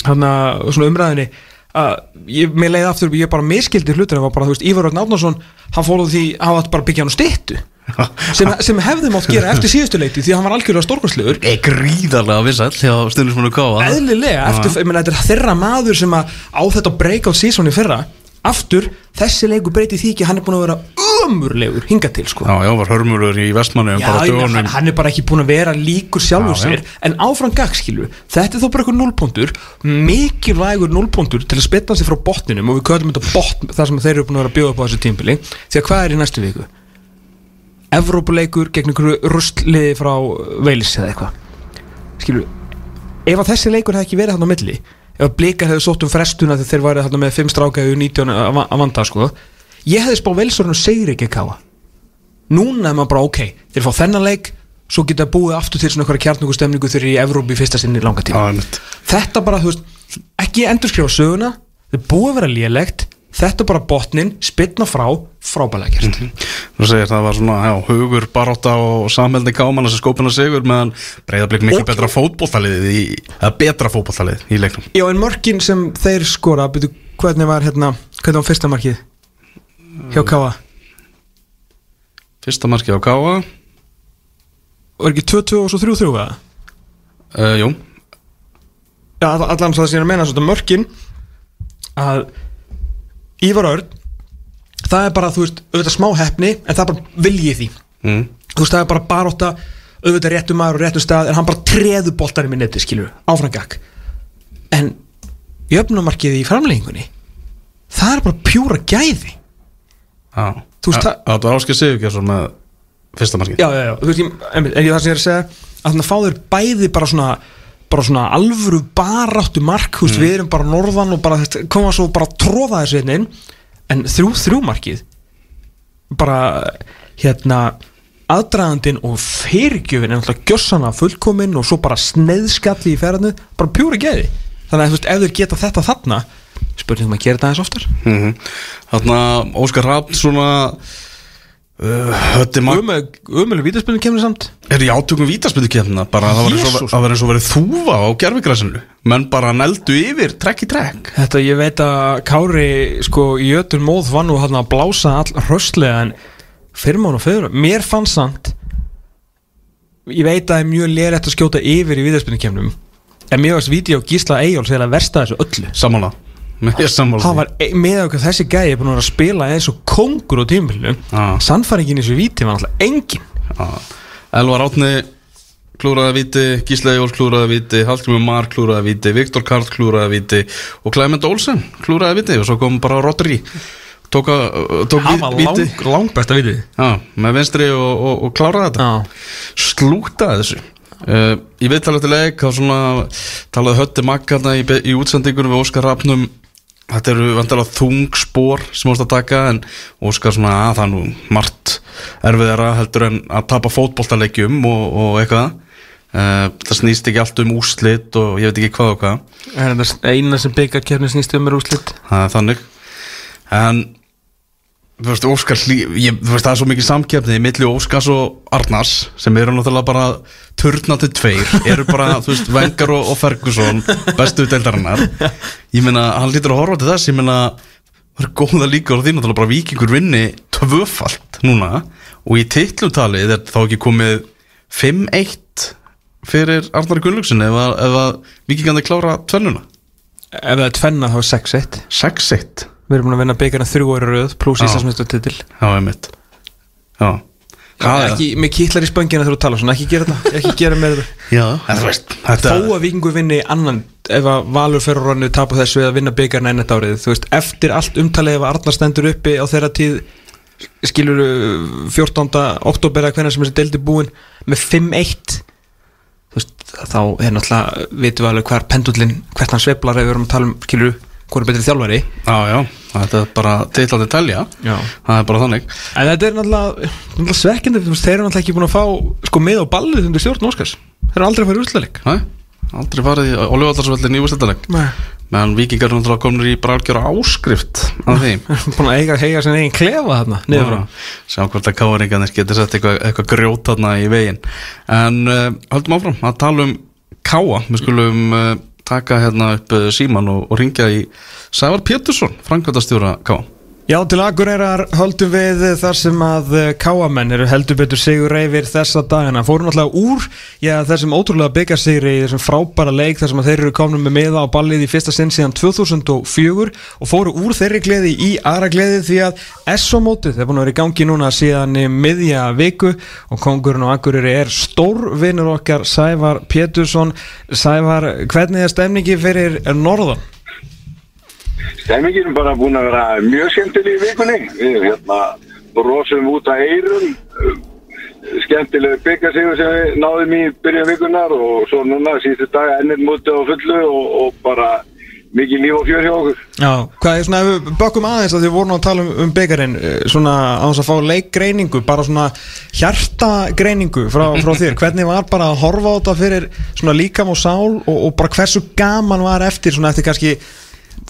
hérna, svona umræðinni að ég, mér leiði aftur, ég bara miskildi hlutur það var bara, þú veist, Ívar Örn Átnarsson hann fóruð því, hann var bara að byggja hann á styttu sem, sem hefði mátt gera eftir síðustu leiti því að hann var algjörlega stórkvæmslegur gríðarlega vissall hjá stundismunum Káa eðlilega, eftir, ég meina, þetta er þeirra maður sem að á þetta breakout season í fyrra aftur, þessi leiku breyti því ekki hann er búin að vera ömurlegur hinga til sko. Já, já, var hörmurur í vestmannu hann, hann er bara ekki búin að vera líkur sjálfur Já, já. sér en áfram gagskilu, þetta er þó bara eitthvað núlpontur mikilvægur núlpontur til að spilna sig frá botninum. Og við köllum þetta botn þar sem þeir eru búin að vera bjóða upp á þessu tímpili því að hvað er í næstu viku? Evrópuleikur gegn einhverju rustliði frá Wales eða eitthvað. Skilu, ef að þessi leikur hefði ekki verið hann á milli ef blikar hefði sótt um frestuna þegar þeir væri þarna með 5 stráka og 19 að va- að vanda sko. Ég hefði spá Walesorinn og segir ekki káa núna er maður bara ok þeir fá þennan leik, svo geta búið aftur til svona eitthvað kjarnungu stemningu þegar í Evrópi í fyrsta sinni í langa tíma. Þetta bara, þú veist, ekki endurskrifa söguna þeir búið að vera lélegt þetta er bara botnin, spilna frá frábælega gert. Þú segir það var svona, já, hugur, baróta og samhældi káman sem skópina sigur meðan breyðablík miklu Og- betra fótbolltalið í, eða betra fótbolltalið í leiknum. Já, en mörkin sem þeir skora byrju, hvernig var hérna, hvernig var fyrsta markið hjá Káa Fyrsta markið á Káa var ekki 2-2 og svo 3-3 eða? uh, Jú, Já, all- allan svo það er að menna svona mörkin að Ívar Örn það er bara, þú veist, auðvitað smá heppni en það er bara viljið því. Mm. þú veist, það er bara baróta auðvitað réttum maður og réttum stað en hann bara treður boltanum í neti, skilur áfram gakk en jöfnumarkið í framlengingunni það er bara pjúra gæði. Já, það Það var Áskei Sigurgjarsson með fyrsta marki já, já, já, þú veist, ég, en ég það sem ég er að segja að þannig að fá þér bæði bara svona bara svona alvöru baráttu mark veist, við erum bara norðan og bara koma svo bara að tróða þessu hérna inn. En þrjú þrjú markið bara hérna aðdragandinn og fyrirgjöfin er náttúrulega gjössana fullkomin og svo bara sneiðskalli í ferðinu bara pjúri geði þannig að þú veist, ef þeir geta þetta þarna spurningum að gera þetta aðeins oftar. Mm Þarna Óskar Rapp svona uh, umölu vítaspilin kemur samt. Er í átökum vítaspindu kemna bara það var eins og Jesús. það var eins og verið þúfa á gerfigræsinu menn bara neldu yfir trekk í trekk. Þetta ég veit að Kári sko í ötun móð var nú hann að blása all hröstlega en fyrir mánu og fyrir mér fann samt ég veit að það er mjög lerett að skjóta yfir í viðarspinningkemnum en mér varst vídeo Gísla Eyjóls eða versta þessu öllu. Er sammála það var e- með okkur þessi gæi er búin að vera að spila eins og kongur á tímafélinu Já. sannfæringin í þessu víti var alltaf engin. Já. Elvar Átni klúraði viti, Gísle Jóls klúraði viti Hallgrimur Mar klúraði viti, Viktor Karl klúraði viti og Clement Olsen klúraði viti og svo kom bara Rodri. Tók, að- viti lang, langbesta vitið Já, með vinstri og, og, og kláraði þetta. Slútaði þessu. Uh, þá svona talaði hötti makkarna í, í útsendingunum við Óskar Rafnum þetta eru vantilega þung spór sem ást að taka en Óskar svona að það nú margt erfiðara heldur en að tapa fótboltaleikjum og, og eitthvað. Uh, það snýst ekki allt um úrslit og ég veit ekki hvað og hvað. Er eina sem byggarkefni snýst um er úrslit. Það er þannig. En þú veist, Óskar hlý, ég, þú veist, það er svo mikið samkeppni milli Óskars og Arnars sem eru náttúrulega bara turna til tveir eru bara, þú veist, Vengar og, og Ferguson bestu deildarinnar. Ég meina, hann lítur að horfa til þess ég meina, það eru góða líka og því náttúrulega bara vikingur vinni tvöfalt núna og í titlumtalið er þá ekki komið 5-1 fyrir Arnar Gunnlaugsson ef að, að vikingandi klára tvennuna? Ef það er tvenna þá er 6-1 6-1 Við erum búin að vinna byggarna þrjú ára röð pluss Já. Íslandsmeistartitil Já, einmitt Já Hvað er ekki, Mér kýtlar í spöngina þegar þú tala svona Ekki gera þetta, ekki gera með þetta Já, Þó að vikingur vinni annan Ef að Valur fyrir rannu tapu þessu Eða vinna byggarna ennett árið Þú veist, eftir allt umtalið Ef að Arnar stendur uppi á þeirra tíð Skilur 14. oktober Eða hvernig sem þessi deildi búin Með 5-1 Þú veist, þá er náttúrulega Vitum við alveg hver pendullin Hvert hann sveplar Ef við erum að tala um, skilur Hvor er betri þjálfari? Já, já. Þetta er bara titlandi telja. Já. Það er bara þannig. En þetta er náttúrulega, náttúrulega svekkjandi Þeir eru náttúrulega ekki búin að fá sko, með á ballið undir stjórn Óskars. Þeir eru aldrei fara í Næ, aldrei farið í Olivallarsvöldin í úrstættaleg Meðan vikingar eru náttúrulega komin í bara algjöra áskrift af því Búin að eiga, eiga sinni eigin klefa þarna niður frá. Sjá hvort að káringarnir getur sett eitthvað, eitthvað grjót þarna í veginn. En uh, höldum áfram að tala um káa Við skulum uh, taka hérna upp uh, síman og, og ringja í Sævar Pétursson, framkvæmdastjóra káa Já, til Akureyrar höldum við þar sem að káamenn eru heldur betur sigur reyfir þessa dagana. Fóru náttúrulega úr já, þessum ótrúlega byggjarsigri í þessum frábæra leik þar sem að þeir eru komin með miða á ballið í fyrsta sinn síðan 2004 og fóru úr þeirri gleði í aðra gleði því að SO-mótið er búin að vera í gangi núna síðan miðja viku og kongurinn á Akureyri er stór vinnur okkar Sævar Pétursson. Sævar, hvernig er stemningi fyrir Norðan? Stemmingin er bara búin að vera mjög skemmtileg í vikunni. Við hérna rosum út að eirum, skemmtileg byggarsigur sem við náðum í byrja vikunar og svo núna síðustu dag ennir múti á fullu og, og bara mikið líf og fjör hjá okkur. Já, hvað er svona, ef við bökkum aðeins að því við vorum að tala um, um byggarinn svona á þess að fá leikgreiningu bara svona hjartagreiningu frá, frá þér, hvernig var bara að horfa á þetta fyrir svona líkam og sál og, og bara hversu gaman var eftir svona eftir kannski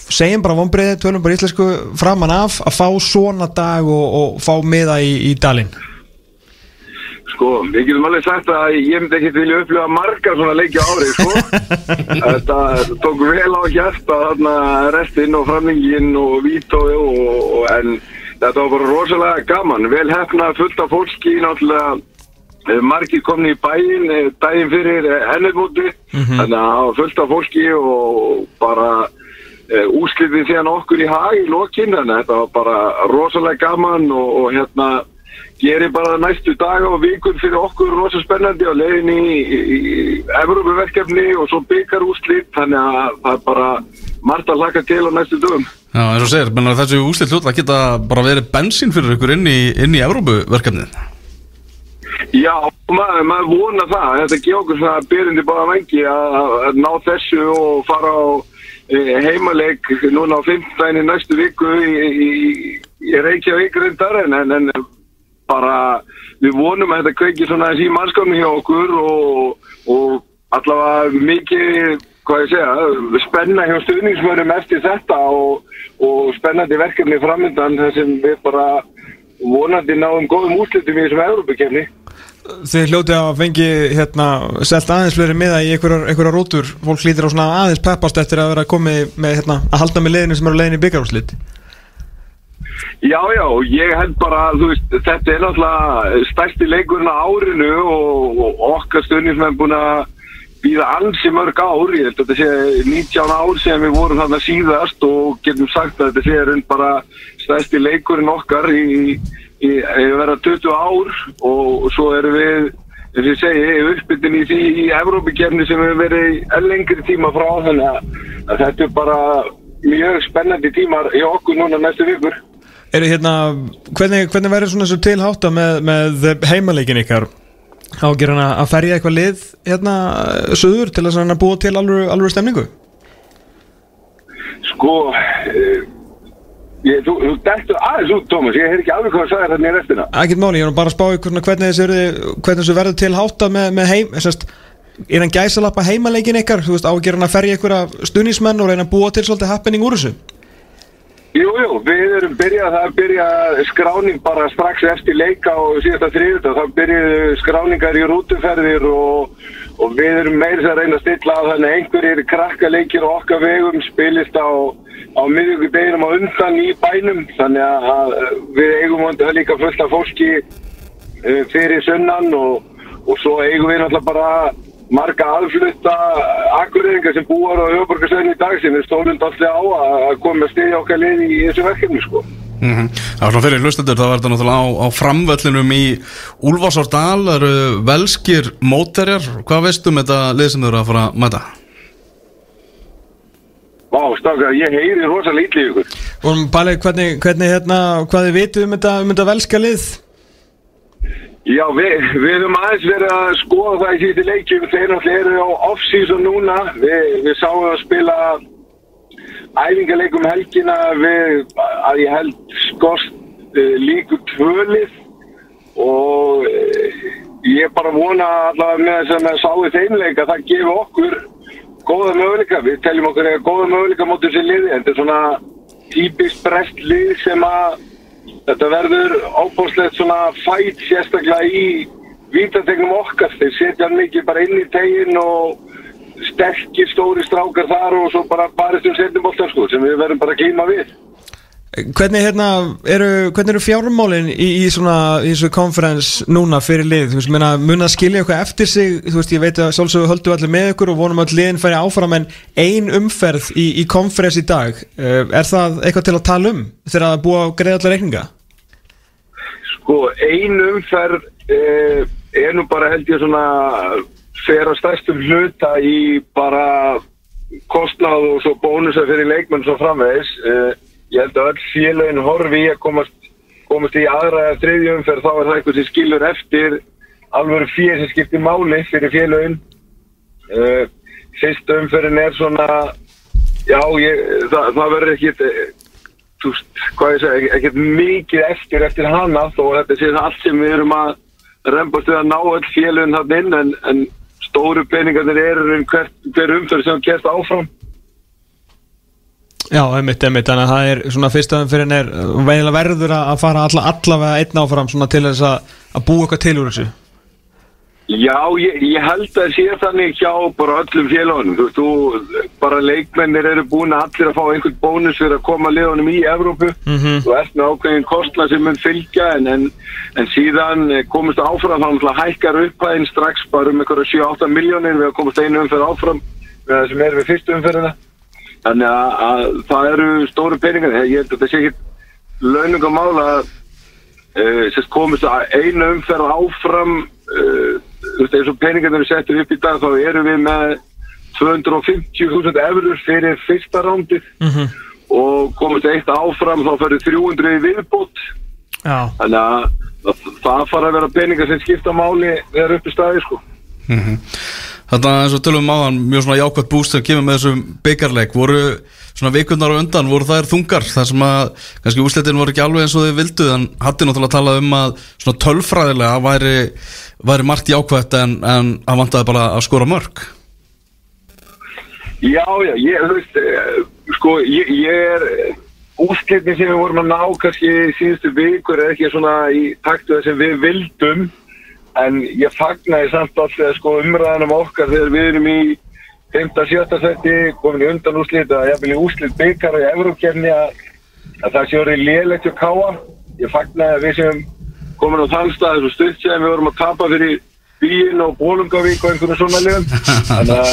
segjum bara vonbreiði, tölum bara íslensku framan af að fá svona dag og, og fá miða í, í dalinn Sko, við getum alveg sagt að ég myndi ekki vilja upplifa marga svona leiki á ári, sko. Þetta tók vel á hjarta þarna restinn og framlingin og vítói og, og en þetta var bara rosalega gaman. Vel hefna fullt af fólki, náttúrulega eh, margir komni í bæinn eh, daginn fyrir ennumúti, þannig að það var fullt af fólki og bara úslitið síðan okkur í hag í lokinn, að þetta var bara rosalega gaman og, og hérna gerir bara næstu daga og vikur fyrir okkur rosa spennandi á leiðin í, í, í Evrópuverkefni og svo byggar úrslit þannig að það er bara margt að laka til á næstu dögum. Já, eins og segir, menn að þessi úslit hlutla geta bara verið bensín fyrir ykkur inn í, inn í Evrópuverkefnið. Já, maður, maður vona það. Þetta gefa okkur svona byrjandi bara vengi að, ná þessu og fara á heimaleik núna á 15. næstu viku í, Reykjavík reyndar en, en, bara við vonum að þetta kveiki svona þessi mannskapni hjá okkur og, og allavega mikið hvað ég segja, spenna hjá stuðningsmörum eftir þetta og, og spennandi verkefni framöndan þar sem við bara vonandi náum góðum úslitum í þessum Európa-kefni Þið hljótið að fengi hérna selt aðeins fleiri miða í einhverjar rótur fólk hlýtir á svona aðeins peppast eftir að vera komið með hérna að halda með leiðinu sem eru leiðinu í byggjarúslit Já, já, ég held bara, veist, þetta er náttúrulega stærsti leikurinn á árinu og, og okkar stundismenn búin að býða ansi mörg ár, ég held að þetta sé 19 ár sem við vorum þarna síðast og getum sagt að þetta sé bara stærsti leikurinn okkar í, í vera 20 ár og svo erum við, eins og ég segi, uppbyttin í því í Evrópikefni sem hefur verið lengri tíma frá þannig að, þetta er bara mjög spennandi tímar í okkur núna næstu vikur. Eru hérna, hvernig, hvernig verður svona svo tilháta með, með heimaleikin ykkar á að gera hana að ferja eitthvað lið hérna söður til að búa til alveg, stemningu? Sko, uh, ég, þú, þú dættu aðeins út, Tómas, ég hef ekki alveg hvað að sagja þetta í restina. Ekkert máli, ég er bara að spá ykkur hvernig þessu verður tilháta með, með heim, sérst, er hann gæsalappa heimaleikin ykkar, þú veist, á að gera hana að ferja ykkur stunismenn og reyna að búa til svolítið happening úr þessu? Jú, jú, við erum byrjað að byrja skráning bara strax eftir leika og síðasta þriðut og þá byrjuðu skráningar í rútuferðir og, og við erum meirins að reyna að stilla að þannig einhverjir krakkaleikir og okkar vegum spilist á, á miðjögudeginum á undan í bænum þannig að við eigum að líka fullt af fólki uh, fyrir sunnan og, og svo eigum við náttúrulega bara marga aðflutta akkureyringar sem búar á höfuborgarstöðinu í dag sem er stólund alltaf á að koma að stiðja okkar lið í þessu verkefni sko. Mm -hmm. Það var svona fyrir hlustendur, það var þetta náttúrulega á, á framvöllinum í Úlfarsárdal, það eru velskir móterjar, hvað veistu um þetta lið sem þau eru að fara að mæta? Vá, stafka, ég heyri rosa lítið ykkur. Og Palli, hvernig, hvernig hérna, hvað þið veitu um þetta, um þetta velska lið? Já, við, við höfum aðeins verið að skoða það í síðusti leikjum. Þeir náttúrulega eru á off-season núna. Við, við sáum að spila æfingarleikum helgina við, að ég held skost uh, líku tvölið og uh, ég bara vona allavega með þess að með sáðu þeimleika að það gefi okkur góða möguleika. Við teljum okkur eða góða möguleika mot þessi liði. Þetta er svona típist brest lið sem að Þetta verður ábúrslegt svona fætt sérstaklega í vítategnum okkar. Þeir setja mikið bara inn í teginn og sterkir stóri strákar þar og svo bara barist um setjumboltan sko sem við verðum bara að klíma við. Hvernig, hérna, eru, hvernig eru fjármálinn í, í svona í þessu konferens núna fyrir lið? Þú veist, meina, mun að skilja eitthvað eftir sig? Þú veist, ég veit að sjálfsögur höldu allir með ykkur og vonum að liðin færi áfram en ein umferð í, í konferens í dag, er það eitthvað til að tala um þegar það búa að greiða allar reikninga? Sko, ein umferð eh, er nú bara held ég svona fer að stærstum hluta í bara kostnáð og svo bónusa fyrir leikmenn svo framvegis. Eh, ég held að öll félagin horfi í að komast, komast í aðra eða þriðjum fyrir þá er það eitthvað sem skilur eftir. Alveg fyrir sem skiptir máli fyrir félagin uh, fyrsta umferðin er svona já, ég, það, það verður ekkit þú veist, hvað ég segja ekkit mikið eftir eftir hana þó þetta sé allt sem við erum að reymbast við að ná öll félagin hann inn en, en stóru peningarnir eru hver, hver umferð sem kert áfram. Já, einmitt, einmitt, þannig að það er svona fyrsta umfyrin er vegilega verður að fara alla, allavega einn áfram svona til þess að, að búa eitthvað til úr þessu Já, ég, ég held að sé þannig hjá bara öllum félagunum, þú veist, þú, bara leikmennir eru búin að allir að fá einhvern bónus fyrir að koma liðunum í Evrópu. Mm -hmm. og eftir ákveðin kostna sem mun fylgja en, en, en síðan komist áfram þá hækkar upphæðin strax bara um eitthvað 7-8 miljónir við að komast einu umferð áfram með það sem er við fyrstu umferðina. Þannig að, að það eru stóru peningar, ég held að þetta sé ekki launungamál að uh, komist að einu umferð áfram, uh, eins og peningarnir eru settir upp í dag, þá eru við með 250.000 eurur fyrir fyrsta rándið. Mhm. og komast eitt áfram þá fyrir 300 í viðbót. Já, þannig að það, fara að vera peningar sem skipta máli þegar upp í staði sko Þannig að eins og tölum áðan mjög svona jákvæmt búst sem kemur með þessum byggarleik voru svona vikundar á undan, voru þær þungar? Þar sem að kannski úslitin voru ekki alveg eins og þið vildu en hattu náttúrulega að tala um að svona tölfræðilega væri, væri margt jákvæmt en, en að vantaði bara að skora mörg Já, já, ég, veist, eh, sko, ég, ég er úrslitin sem við vorum að ná kannski síðustu vikur er ekki svona í taktu það sem við vildum en ég fagnaði samt alltaf sko umræðanum okkar þegar við erum í 5-7 seti, komin í undan úrslit að ég vil í úrslit byggara í Evrókjörni að, að það sé orðið lélegt og káa. Ég fagnaði að við sem komin á þann stað þessu stutt sem við vorum að tapa fyrir Bíin og Bólungavík og einhvern svona liðum. Þannig að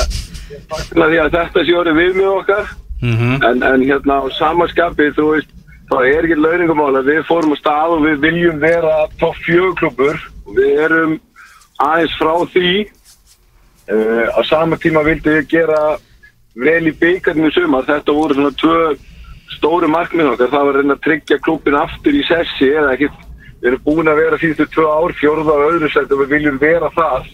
ég fagnaði að þetta sé orðið við með okkar en, en hérna á samaskapi þú veist, það er ekki launingumál að við fórum á stað og við viljum vera topp fjögklubur og við erum aðeins frá því uh, á sama tíma vildi við gera vel í byggarnir í sumar. Þetta voru svona tvö stóru markmið okkar, það var að reyna að tryggja klubin aftur í sessi eða ekki við erum búin að vera síðustu tvö ár fjórða og öðru sett og við viljum vera það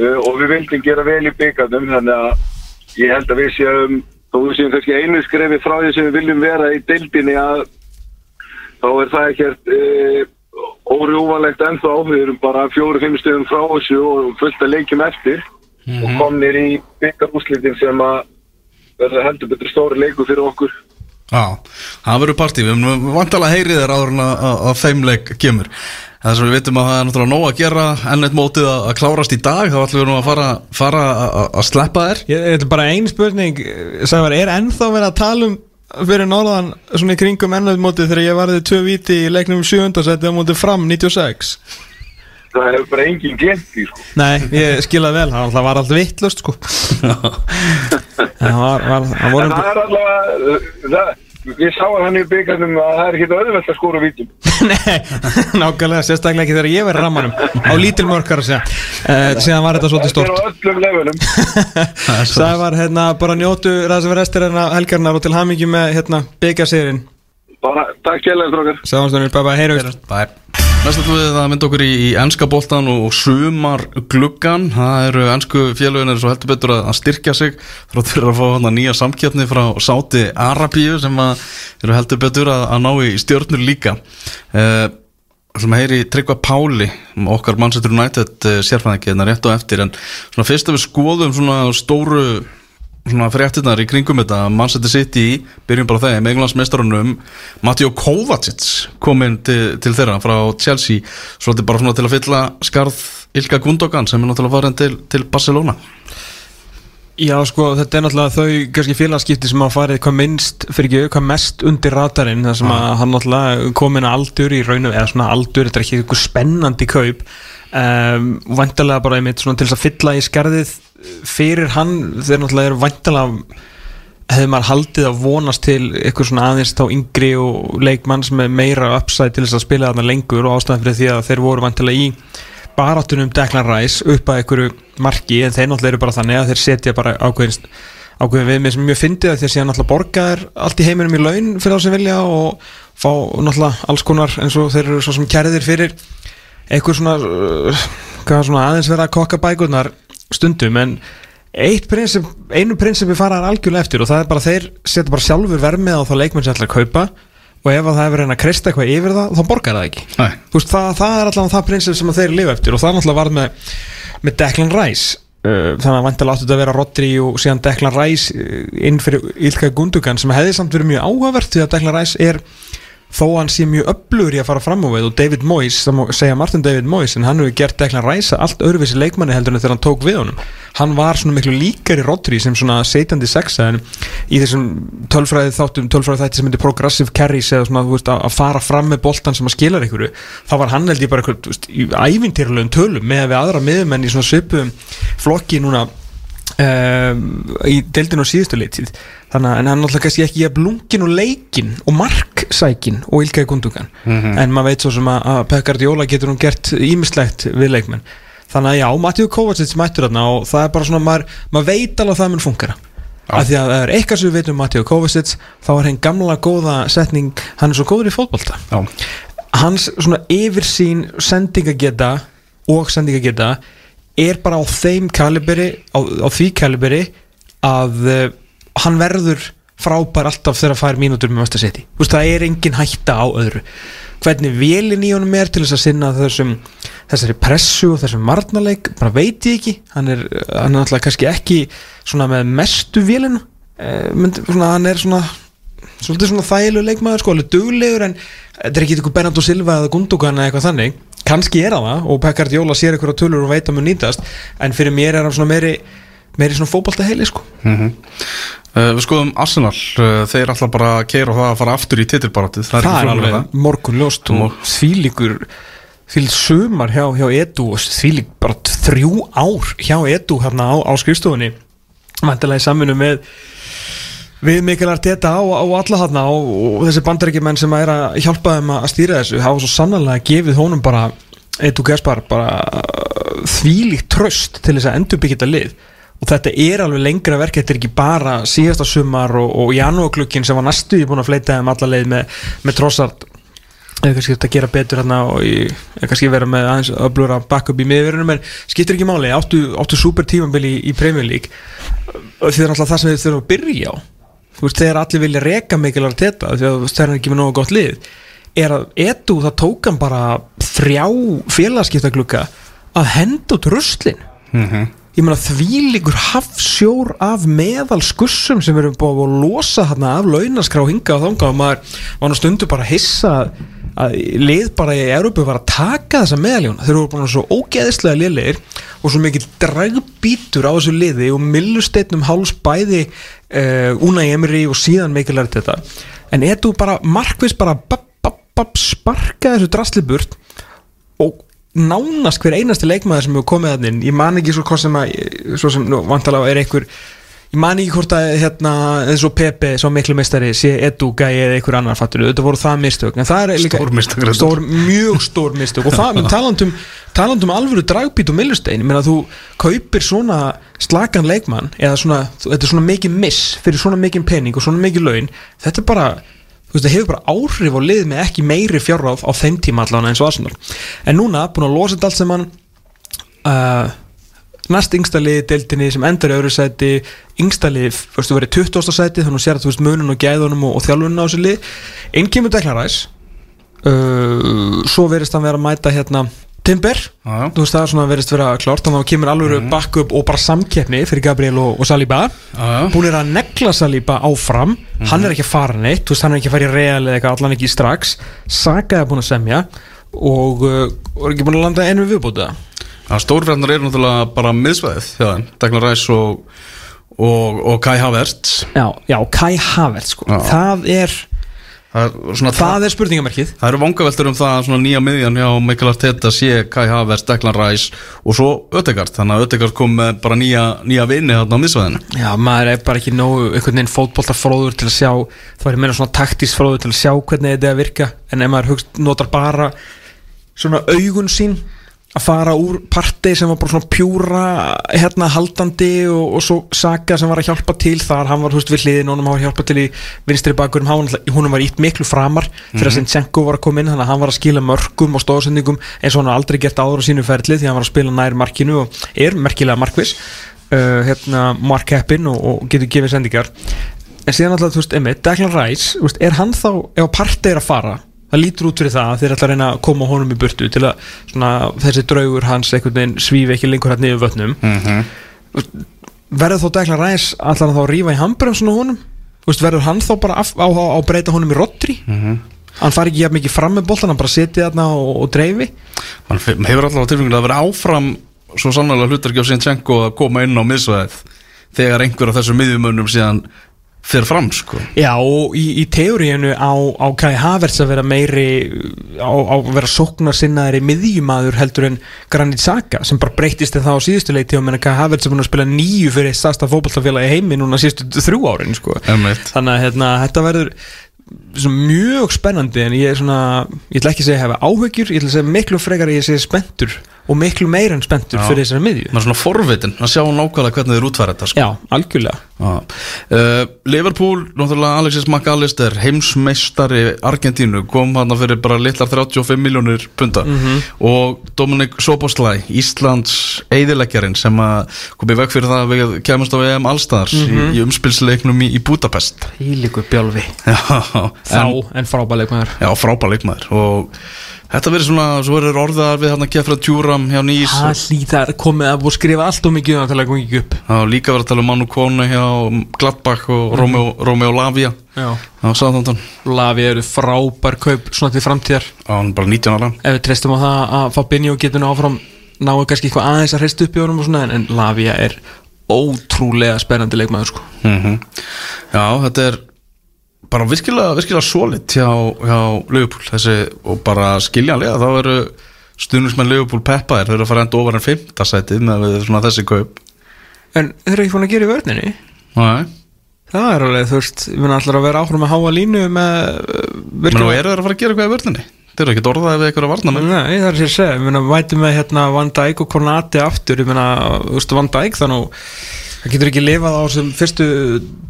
uh, og við vildum gera vel í byggarnum þannig að ég held að við séum þó við séum kannski einu skrefi frá því sem við viljum vera í deildinni að þá er það ekkert e, órjúvanlegt ennþá við erum bara fjóru-fimm stöðum frá þessu og fullt að leikjum eftir. Og komnir í byggarúslitin sem að verða heldur betur stóri leiku fyrir okkur. Já, það verður partí, við erum vantalega heyrið þér áður en að, að, að þeimleik kemur. Það sem við vitum að það er náttúrulega nóg að gera enn eitt mótið að, að klárast í dag. Þá ætlum við nú að fara, fara að, að sleppa þér. Ég, er bara ein spurning Sævar, er ennþá verið að tala um fyrir norðan svona í kringum ennöðmóti þegar ég varði tvö viti í leiknum 7. seti á móti fram 96 það hefur bara enginn glemt því sko. Nei, ég skilaði vel, það var allt vittlust sko Það var, var, það en voru það er alltaf það, við sáum hann í byggarnum að það er ekki auðvelt að skóra vítum. Nei, nákvæmlega, sérstaklega ekki þegar ég verið rammanum á lítilmörkar að segja. Uh, síðan var þetta svolítið þetta er á stort öllum lefunum Það var hérna bara njótu ræðsum við restir hérna helgarnar og til hamingi með hérna byggasýrin bara takk kjærlega strókar Sáðanstunir, bæ bæ, heyrjum Bye. Næsta tóðið það myndi okkur í, í ennska boltan og sumar gluggan það eru ennsku félögin er svo heldur betur að, að styrkja sig þrátt fyrir að fá hana nýja samkjöfni frá Sáti Arabíu sem að eru heldur betur að, að ná í stjórnur líka uh, sem heyri Tryggva Páli okkar Manchester United uh, sérfæðingi hérna rétt og eftir en svona fyrst að við skoðum svona stóru svona fréttinnar í kringum þetta. Manchester City, byrjum bara þeim Englandsmeistarunum, Mateo Kovacic kominn til, til þeirra frá Chelsea, svolítið bara svona til að fylla skarð Ilka Gundogan sem er náttúrulega farin til, til Barcelona. Já sko þetta er náttúrulega þau kannski félagskipti sem hafa farið hvað minnst fyrir ekki hvað mest undir radarinn þar sem að hann náttúrulega komin að aldur í raunum eða svona aldur, þetta er ekki eitthvað spennandi kaup um, vantarlega bara einmitt til þess að fylla í skarðið fyrir hann þeir náttúrulega eru vantarlega hefði maður haldið að vonast til eitthvað svona aðeins þá yngri og leikmann sem er meira uppsæð til þess að spila þarna lengur og ástæðan fyrir því að þeir voru vantarlega í baráttunum Declan Rice upp að einhverju marki en þeir náttúrulega eru bara þannig að þeir setja bara ákveðin, ákveðin við með sem mjög fyndið að þeir séu náttúrulega borga þér allt í heiminum í laun fyrir þá sem vilja og fá náttúrulega alls konar eins og þeir eru svo sem kærðir fyrir eitthvað svona, uh, svona aðeins vera að kokka bækurnar stundum en prinsip, einu prinsipi fara þær algjörlega eftir og það er bara þeir setja bara sjálfur vermið á þá leikmenn sem ætla að kaupa og ef að það hefur reyna að kristja eitthvað yfir það þá borgar það ekki. Veist, það, það er allavega það prinsip sem þeir lifa eftir og það er náttúrulega varð með, með Declan Rice. Uh, þannig að vantilega áttu þetta að vera Rodri og síðan Declan Rice uh, inn fyrir Ilka Gundogan sem hefði samt verið mjög áhugavert því að Declan Rice er þó hann sé mjög öflugur í að fara fram á við og David Moyes, það má segja Martin David Moyes en hann hefur gert Declan Rice allt öðruvísi leikmanni heldur en þegar hann tók við honum. Hann var svona miklu líkari Rodri sem svona setjandi sexa en í þessum tölfræði þáttum, tölfræði þætti sem heitir progressive carries eða svona veist að fara fram með boltan sem að skilar einhverju þá var hann held ég bara eitthvað, í ævintýrlegum tölum með að við aðra miðumenn í svona svipum flokki núna um, í deildinu á síðustu leitið þannig að en hann náttúrulega kannski ekki að blungin og leikin og marksækin og ilkaði gundugan en maður veit svo sem að, að Pekka Djóla getur hún gert ímislegt við leikmenn. Þannig að já, Mattíu Kovacic mættur þarna og það er bara svona, maður, maður veit alveg að það mun funkara af því að það er eitthvað sem við veitum um Mattíu Kovacic þá er henn gamla góða setning hann er svo góður í fótbolta. Já, hans svona yfirsýn sendingageta og sendingageta er bara á þeim kaliberi á, á því kaliberi að uh, hann verður frábær alltaf þegar að fær mínútur með Master City. Þú veist, það er engin hætta á öðru. Hvernig velin í honum er til þess að sinna þessum, þessari pressu og þessum marnarleik, bara veit ég ekki. Hann er, hann er alltaf kannski ekki svona með mestu velina eh, hann er svona svolítið svona þægilegu leikmaður sko, alveg duglegur en þetta er ekki eitthvað Bernardo Silva eða Gundogan eða eitthvað þannig kannski er það og Pekard Jóla sér eitthvað tölur og veit að mun nýtast en fyrir mér er hann svona meiri meiri svona fótbolta heili sko Uh, við skoðum Arsenal, uh, þeir ætla bara að keira og það að fara aftur í titilbaratið það er alveg morgun ljóst og þvílíkur þvílík sumar hjá, hjá Edu og þvílík bara þrjú ár hjá Edu hérna á, á skrifstofunni. Mæntilega í samfunnu með við Mikael Arteta á, á alla þarna og, og þessi bandarækjumenn sem er að hjálpa þeim að stýra þessu hafa svo sannlega gefið honum bara Edu Gaspar bara þvílíkt tröst til þess að endurbyggja þetta lið. Og þetta er alveg lengra verk þetta er ekki bara síðasta sumar og, og janúaklukkin sem var næstu ég búin að fleita þeim alla leið með, með trossart eða kannski þetta gera betur hérna og ég, kannski vera með aðeins öflur að backa upp í miðverðinu menn skiptir ekki máli, áttu, áttu super tímambili í, í Premier League. Því það er alltaf það sem þið þurfum að byrja á þú veist, þegar allir vilja reka mikilvægt þetta að það er ekki með nógu gott lið er að etu það tók hann bara þrjá félagskiptaglugga að henda út ruslin Mhm. ég meina þvílíkur hafsjór af meðal skussum sem við erum búið að losa hérna af launaskrá hinga og þanga og maður var nú stundu bara að hissa að lið bara í Európu var að taka þessa meðaljón þeir eru bara svo ógeðislega liðlegir og svo mikið dragbítur á þessu liði og millusteytnum háls bæði uh, Una Emery og síðan mikilvægt þetta en etu bara markvis bara bap, bap, bap, sparka þessu drastliburt og nánast hver einasti leikmaður sem hefur komið að inn ég man ekki svo hvað sem að svo sem nú vantalega er einhver ég man ekki hvort að hérna eins og Pepe svo miklu meistari sé Edu Gæi eða einhver annar fattur. Þetta voru það mistök Stór mistök, stór, mjög stór mistök. Og það talandum, talandum alvöru dragbít og millustein þú kaupir svona slagan leikmann eða svona, þetta er svona mikið miss fyrir svona mikið pening og svona mikið laun. Þetta er bara það hefur bara áhrif á lið með ekki meiri fjárráð á þeim tíma allan eins og Arsenal. En núna, búin að losa þetta allt sem hann uh, næst yngsta liði deildinni sem endar í öðru sæti yngsta lið, þú veist, þú verið 20. sæti þannig að sér að þú veist munun og gæðunum og, og þjálfunum á þessu lið einn kemur deklaræs uh, svo verist hann vera að mæta hérna Timber, já. þú veist það er svona verist vera klárt þannig að það kemur alveg mm. backup og bara samkeppni fyrir Gabriel og, og Saliba já. búin er að negla Saliba áfram hann er ekki að fara neitt, þú veist hann er ekki að fara í real eða eitthvað, allan ekki strax Saka er búin að semja og, uh, og er ekki búin að landa einu viðbúta Já, stórfjarnar eru náttúrulega bara miðsvæðið þeim, Dagnar Ræs og, og, og Kai Havertz. Já, já, Kai Havertz sko. Já. það er Það er það er spurningamerkið. Það eru vangaveltur um það að nýja miðjan hjá Michael Arteta sé Kai Havertz, Declan Rice og svo Ödegard þannig að Ödegard kom með bara nýja, nýja vinni þarna á miðsvæðinu. Já, maður er bara ekki nógu einhvern veginn fótboltafróður til að sjá það er meira svona taktísk fróður til að sjá hvernig þetta er að virka en ef maður hugst, notar bara svona augun sín að fara úr parti sem var bara svona pjúra hérna haldandi og, og svo Saka sem var að hjálpa til þar. Hann var húst við hliðin og hann var að hjálpa til í vinstri bakurum, hún var ítt miklu framar fyrir að Sinchenko var að koma inn þannig að hann var að skila mörgum og stóðsendingum eins og hann aldrei gert áður á sínu ferli því hann var að spila nær markinu og er merkilega markvis uh, hérna Mark Heppin og, og getur gefið sendingar en síðan alltaf, þú veist, Emmett, Declan Rice er hann þá, ef partið er að fara það lítur út fyrir það að þeir ætla að reyna að koma honum í burtu til að svona, þessi draugur hans einhvern veginn svífi ekki lengur hérna yfir vötnum Mhm. verður þá Declan Rice allar að þá að rífa í hamburðan honum Þú veist, verður hann þá bara af, á, á, á að breyta honum í rottri Mhm. hann fari ekki jafn mikið fram með boltan hann bara setja þarna og, og dreifi Man fe- maður hefur alltaf tilfengilega að vera áfram svo sannlega hlutarki á Sinchenko að koma inn á miðsvæðið þegar einhver af þessum miðjumönnum síðan fyrir fram sko Já, og í, í teóriinu á, á Kai Havertz að vera meiri á, á vera sóknar sinnaðri miðjumadur heldur en Granit Xhaka sem bara breytist en það á síðustu leiti og menna Kai Havertz er búin að spila nýju fyrir stærsta fótballtafélagi í heimi núna síðustu þrjú árin sko. Einmitt. þannig að hérna, þetta verður mjög spennandi en ég er svona, ég ætla ekki að segja að hefa áhyggjur, ég ætla að segja miklu frekar að ég sé spenntur og miklu meira en spenntur fyrir þessari miðju. Maður er svona forvitin að sjá nákvæmlega hvernig þeir útfæra þetta sko. Já, algjörlega. Uh, Liverpool, náttúrulega Alexis McAllister heimsmeistari Argentínu kom hann fyrir bara litlar 35 miljónir punta og Dominic Soboslai Íslands eigðileggjarinn sem að komið veg fyrir það að við kemast á EM Allstars í, í umspilsleiknum í, í Budapest. Ílíku bjálfi. Já, Þá en, en frábæleik maður já frábær leikmaður. Og þetta verður svona, svo verður orðaðar við hann að Kefra Tjúram hjá Nýs. Það hlýtar komið að búið skrifa allt og mikið um það til að koma ekki upp. Það var líka verið að tala um Manu Kone hjá Gladbach og Romeo, Romeo Lavia. Já. Á Southampton Lavi eru frábær kaup svona til framtíðar. Á hann bara 19 ára. Ef við treystum á það að og getur nú áfram náu kannski eitthvað aðeins að hreistu upp í honum og svona en, en Lavia er ótrúlega spennandi leikmaður sko. Mm Já, þetta er bara virkilega, virkilega solid hjá, hjá Liverpool. Þessi, og bara skiljanlega þá eru stuðnismenn Liverpool peppaðir. Þau eru að fara enda ofar en 5. sætið með við svona þessi kaup. En þeir eru ekki fann að gera í vörninni? Nei, Það er alveg, þú veist, við erum alltaf að vera áhrifum að háa línu með uh, menn og eru þeir að fara að gera eitthvað í vörninni? Þeir eru ekki orðaði við eitthvað að varna með Nei, það er sér að segja, meina, væti með hérna Van Dijk og Kornati aftur, ég meina, þú veist, Van Dijk þannig það getur ekki lifað á sem fyrstu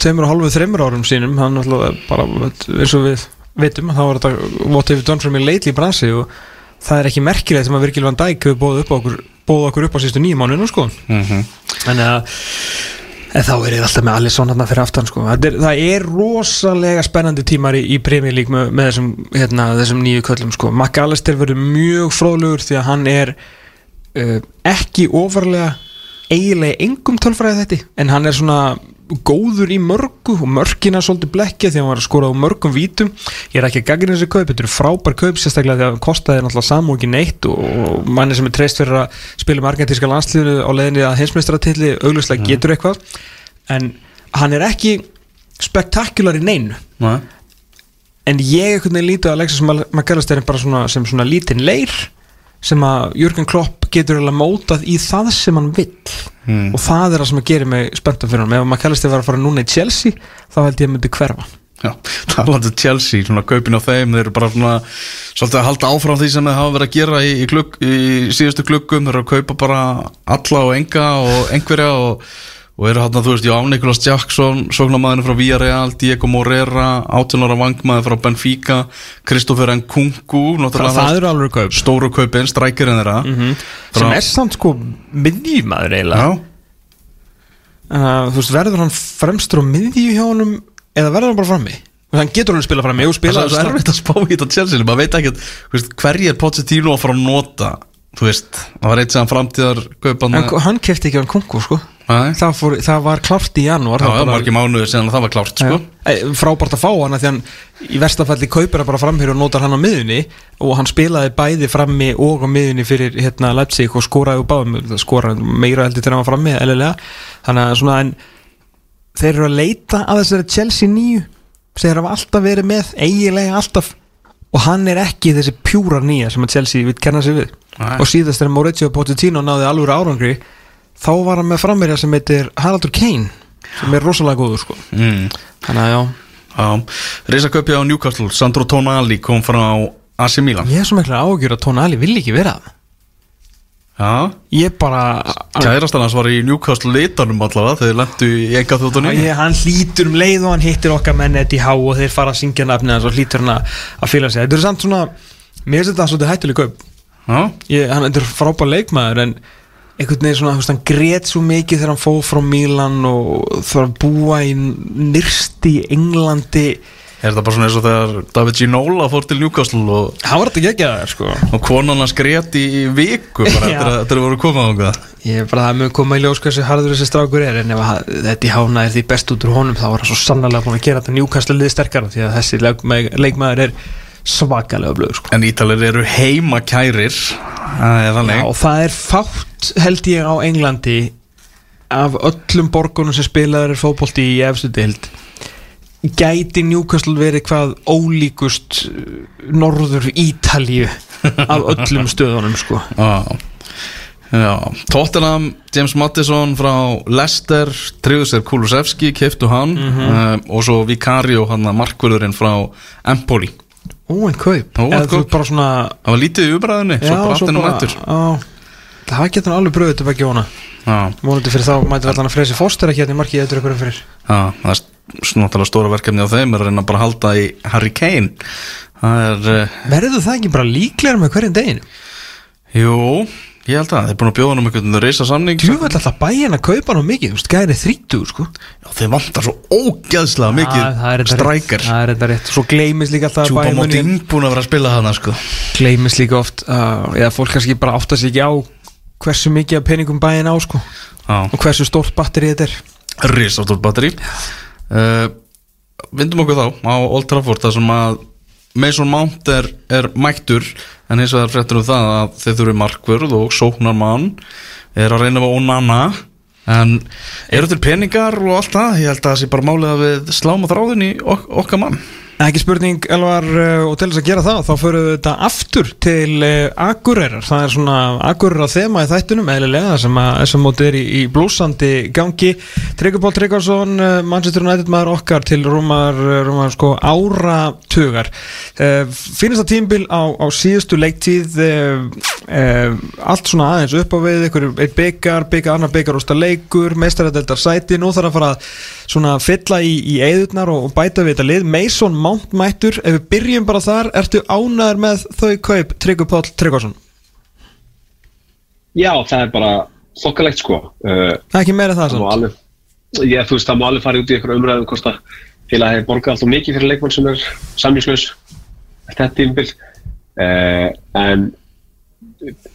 tveimur og hálfu, þreimur árum sínum, hann alltaf bara, eins og við veitum, þá var þetta what have you done for me lately bransi og það er ekki merkilegt sem að Virgil Van Dijk hefur bóðið upp á okkur, bóðið okkur upp á sístu nýjum mánuðinu, sko. mm Þannig að En þá er þið alltaf með Alisson hann fyrir aftan sko. það, er, það er rosalega spennandi tímar í, í League með, með þessum, hérna, þessum nýju köllum sko. McAllister verður mjög fróðlegur því að hann er uh, ekki ofarlega eiginlega engum tölfræði þetta en hann er svona góður í mörgu og mörgina svolítið blekja því að hann var að skora á mörgum vítum. Ég er ekki að gagna þessi kaup, þetta eru frábær kaup sérstaklega því að hann kostaði náttúrulega samóki neitt og manni sem er treyst fyrir að spila með argentíska landslíðinu á leðinni að heimsmeistaratilli auglustlega getur eitthvað. En hann er ekki spektakular í neinu. Nei, en ég einhvern veginn lítið að Alexis er bara svona, sem svona lítinn leir sem að Jürgen Klopp getur alveg mótað í það sem hann vill. Mm. og það er það sem að gera mig spenntan fyrir hann ef McAllister var að fara núna í Chelsea þá held ég að myndi hverfa. Já, talandi um Chelsea svona kaupin á þeim, þeir eru bara svona svolítið að halda áfram því sem þeir hafa verið að gera í, í, klukk, í síðustu klukkum þeir eru að kaupa bara alla og enga og einhverja og, og eru hann að þú veist, já, Nicholas Jackson sóknarmæðinu frá Villarreal, Diego Morera 18 ára vangmaður frá Benfica Kristoffer Nkunku það eru alveg kaup. stóru kaupin, strækirinn þeirra. Sem Frá- er samt sko miðjumæður eiginlega. Já, uh, þú veist, verður hann fremstur á miðju hjá honum eða verður hann bara frammi? Hann getur alveg spila frammi og það spila er svo erfitt að spá í þetta Chelsea maður veit ekki, hverji er Pochettino að fara að nota, þú veist? Það var eitt sem framtíðar kaupan en hann kefti ekki hann kungu sko það, fór, það var klárt í janúar það var margir mánuður síðan að það var klárt sko. Frábært að fá hann af því hann í verstafalli kaupir hann bara framhér og notar hann á miðunni og hann spilaði bæði frammi og á miðunni fyrir hérna Leipzig og skoraði og báðum skoraði meira heldur til hann var frammi eðlilega þannig að svona en þeir eru að leita að þessari Chelsea nýju sem þeir hafa alltaf verið með eiginlega alltaf og hann er ekki þessi pjúra nýja sem að Chelsea vil kenna sig við Nei. og síðast þegar Mauricio Pochettino náði alveg árangri þá var hann með frammeirja sem heitir Haraldur Kane sem er rosalega góður sko. Mm. þannig að já. Já, kaupi á Newcastle Sandro Tonali kom frá AC Milan. Ég er svo mikla ágjur að Tónali vil ekki vera Já, Ég bara kærastan hans var í Newcastle litanum allavega þegar þeir lendu í enga þjóttunni ég, Hann hlýtur um leið og hann hittir okkar menn Eddie Há og þeir fara að syngja nafni og hlýtur hann að að fýla sig. Þetta er samt svona Mér finnst þetta svolítið hættuleg kaup. Já, ég, hann, Þetta er frábær leikmaður en einhvern veginn svona, hann grét svo mikið þegar hann fóð frá Milan og þarf að búa í nyrsti Englandi er þetta bara svona eins og þegar David Ginola fór til Newcastle og, Hann var þetta ekki ekki sko og konan hans grét í, viku bara Já. eftir að þetta voru komað ánga Ég er bara það með koma í ljós hversu harður þessi strákur er en ef að þetta í hána er því best út úr honum þá var hann svo sannlega búin að gera þetta njúkastlega liði sterkara því að þessi leikmaður er svakalega blöð sko. En Ítalir eru heima kærir Já, og það er fátt held ég á Englandi af öllum borgunum sem spilaður er fótbolti í efstu dild gæti Newcastle verið hvað ólíkust uh, norður Ítalíu af öllum stöðunum sko já. Tottenham, James Mattisson frá Leicester, tryggðu sér Kulusevski, keiftu hann uh, og svo Vicario, hann að markvörðurinn frá Empoli. Ó, en kaup Ó, en Eða þú kaup. bara svona Það var lítið í umræðinni, svo bara allt ennum eftir. já, það getur alveg bröðið til begge vona Já, Mónandi fyrir þá mætir allan að freysi fóster ekki hérna í markið eftir ykkur fyrir já, það er snáttalega stóra verkefni á þeim er að reyna bara að halda í Harry Kane Það er, uh, Verður það ekki bara líklegar með hverjum degin? jú, ég held að þeir er búin að bjóða hann um einhvern reysa samning Tjúfell alltaf bæinn að kaupa hann mikið Þú veist, gæri þrítu sko. Já, þeir vantar svo ógæðslega mikið Ah, það er þetta rétt. Það er Svo gleymis líka alltaf að Tjúpa móti muni- inn búin að vera að spila hana sko. Gleymis líka oft uh, Eða fólk kannski bara átta sig ekki á Hversu mikið af peningum bæinn á sko. Já, Og hversu stórt batteri þetta er. Risastórt batteri uh, Vindum okkur þá á Old Trafford þar sem að Mason Mount er, er mættur en hins vegar fréttur um það að þeir þurfi markvörð og sóknarmann er að reyna við Onana. En eru til peningar og allt það? Ég held að það sé bara málið að við sláum á þráðin í ok okkar mann Ekki spurning, Elvar, uh, og til þess að gera það þá við þetta aftur til uh, Akureyrar, það er svona Akureyrar þema í þættunum, eðlilega sem að þessum móti er í, í blúsandi gangi. Tryggur Pál Tryggvarsson uh, Manchester United maður okkar til rúmar, rúmar sko áratugar. Finnst það tímbil á, á síðustu leiktíð uh, uh, allt svona aðeins upp á við eitt byggar, byggar, annar byggar ósta leikur meistarædeldar sæti, nú þarf að fara svona fylla í, í eðurnar og, og bæta við þetta lið, Mason Mount mættur ef við byrjum bara þar, ertu ánæður með þau kaup Tryggur Pál Tryggvarsson Já, það er bara þokkalegt sko. Uh, ekki meira það það samt. ég, þú veist, það má alveg fara út í einhverju umræðu hvort að félag hefur borgað alltaf mikið fyrir leikmann sem er samlýslaus þetta tímbil uh, en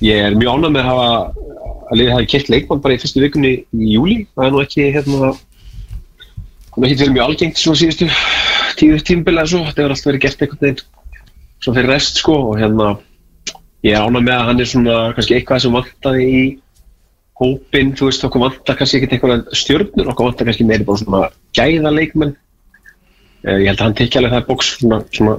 ég er mjög ánægð með að hafa að liðið hafi kert leikmann bara í fyrstu vikunni í júli, það er nú ekki hérna það er ekki verið mjög algengt svona síðustu tíu tímbil eða svo, þetta hefur alltaf verið gert einhvern veginn svo fyrir rest sko og hérna ég ánægð með að hann er svona kannski eitthvað sem vantaði í hópin, þú veist, okkur vantar kannski ekkert einhverja stjörnur, okkur vantar kannski meiri bara svona gæða leikmenn uh, ég held að hann tekja alveg það bóks svona, svona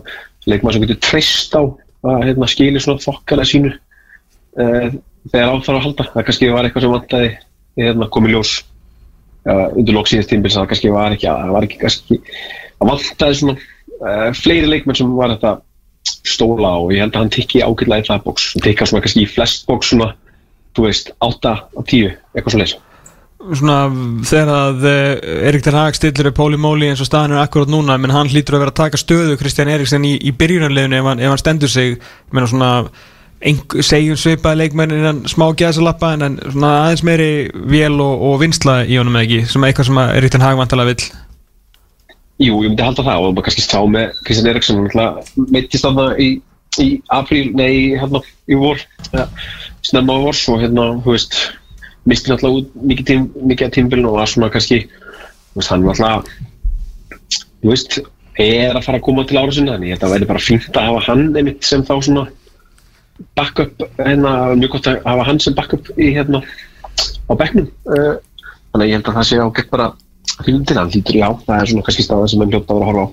leikmenn sem getur treyst á að hérna, skili svona þokkalega sínu uh, þegar á þarf að halda. Það kannski var eitthvað sem vantaði hérna, komið ljós uh, undir lók síðast tímbils það kannski var ekki, það var ekki kannski það vantaði svona uh, fleiri leikmenn sem var þetta stóla og ég held að hann tikki ágætlega í það bóks hann tikka svona kannski í flest bóks svona þú veist, 8 á 10 eitthvað svo leys svona þegar að Erik Ten Hag stillir upp Póli Móli eins og staðan er akkurat núna menn hann hlýtur að vera að taka stöðu Kristján Eriksen í, í byrjunarleginu ef, ef hann stendur sig. Menn svona segjum svipaði leikmenn innan smá gæðsalappa en, svona aðeins meiri vél og, og vinsla í honum eða ekki? Sem eitthvað sem Erik Ten Hag vantalega vill Jú, ég myndi halda það og maður kannski sá með Kristján Eriksson meittist af það í, í apríl, nei, hérna í vor ja, snemma á vors og hérna, þú veist misti náttúrulega út mikið, tím, mikið af tímbilin og var svona kannski veist, hann náttúrulega þú veist, er að fara að koma til ára sinna en ég held að það væri bara fínt að hafa hann einmitt sem þá svona backup, hérna, mjög gott að hafa hann sem backup í hérna á bekknum. Uh, þannig að ég held að það sé ágætt bara hlýtur já, það er svona kannski staða sem hann hljóta að vera að horfa á.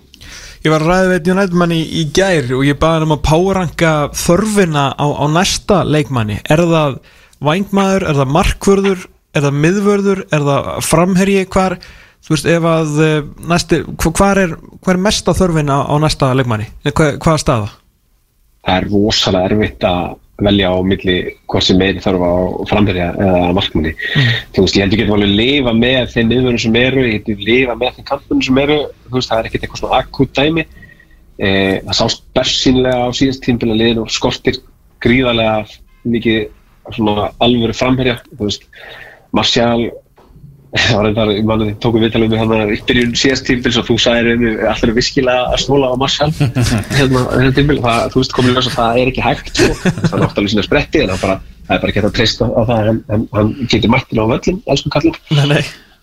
Ég var ræða við United manni í gær og ég baði hann um að páranka þörfina á, á næsta leikmanni. Er það vængmaður, er það markvörður er það miðvörður, er það framherji? Hvar, þú veist, ef að eh, næsti, hvar er, hvar er mesta þörfina á, á næsta leikmanni? Hvað, hvaða staða? Það er rosalega erfitt að velja á milli hvort sem meiri þarf á framherja eða markmanni. Þú veist, ég heldur getum alveg lifa með þeim miðvörnum sem eru, ég getum lifa með þeim kampunum sem eru, þú veist, það er ekkert eitthvað svona akut dæmi. Eh, það sást bersýnlega á síðast tímbil að liðinu skortir gríðarlega mikið svona alvöru framherja. Þú veist, Martial það var ég manni, tókum viðtalið með hann í byrjun síðast tímbils og þú sagðir um allir viskilega að snóla á Marshall? Hérna, það, þú veist ljós að það er ekki hægt sko. það er náttúrulega sína spretti en það, bara, það er bara ekki hægt að treysta á það hann, hann, getur mættin á völlin, elsku kallin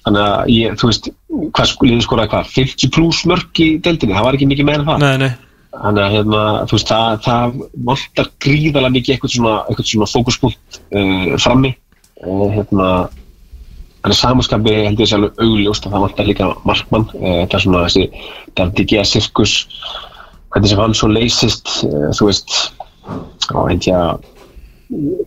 þannig að ég, þú veist hvað sko, liður skoraði hvað, 50 pluss mörg í deildinni, það var ekki mikið meira en það. Nei, nei. þannig að hérna, þú veist, það, það vantar gríðarlega mikið eitthvað svona, svona fókuspunkt uh, frammi. Uh, hérna Þannig að samanskapi held ég alveg augljóst að það vantar líka markmann. Eh, Þetta er svona þessi Dardigia sirkus, hvernig sem hann svo leysist, eh, þú veist, þá held ég að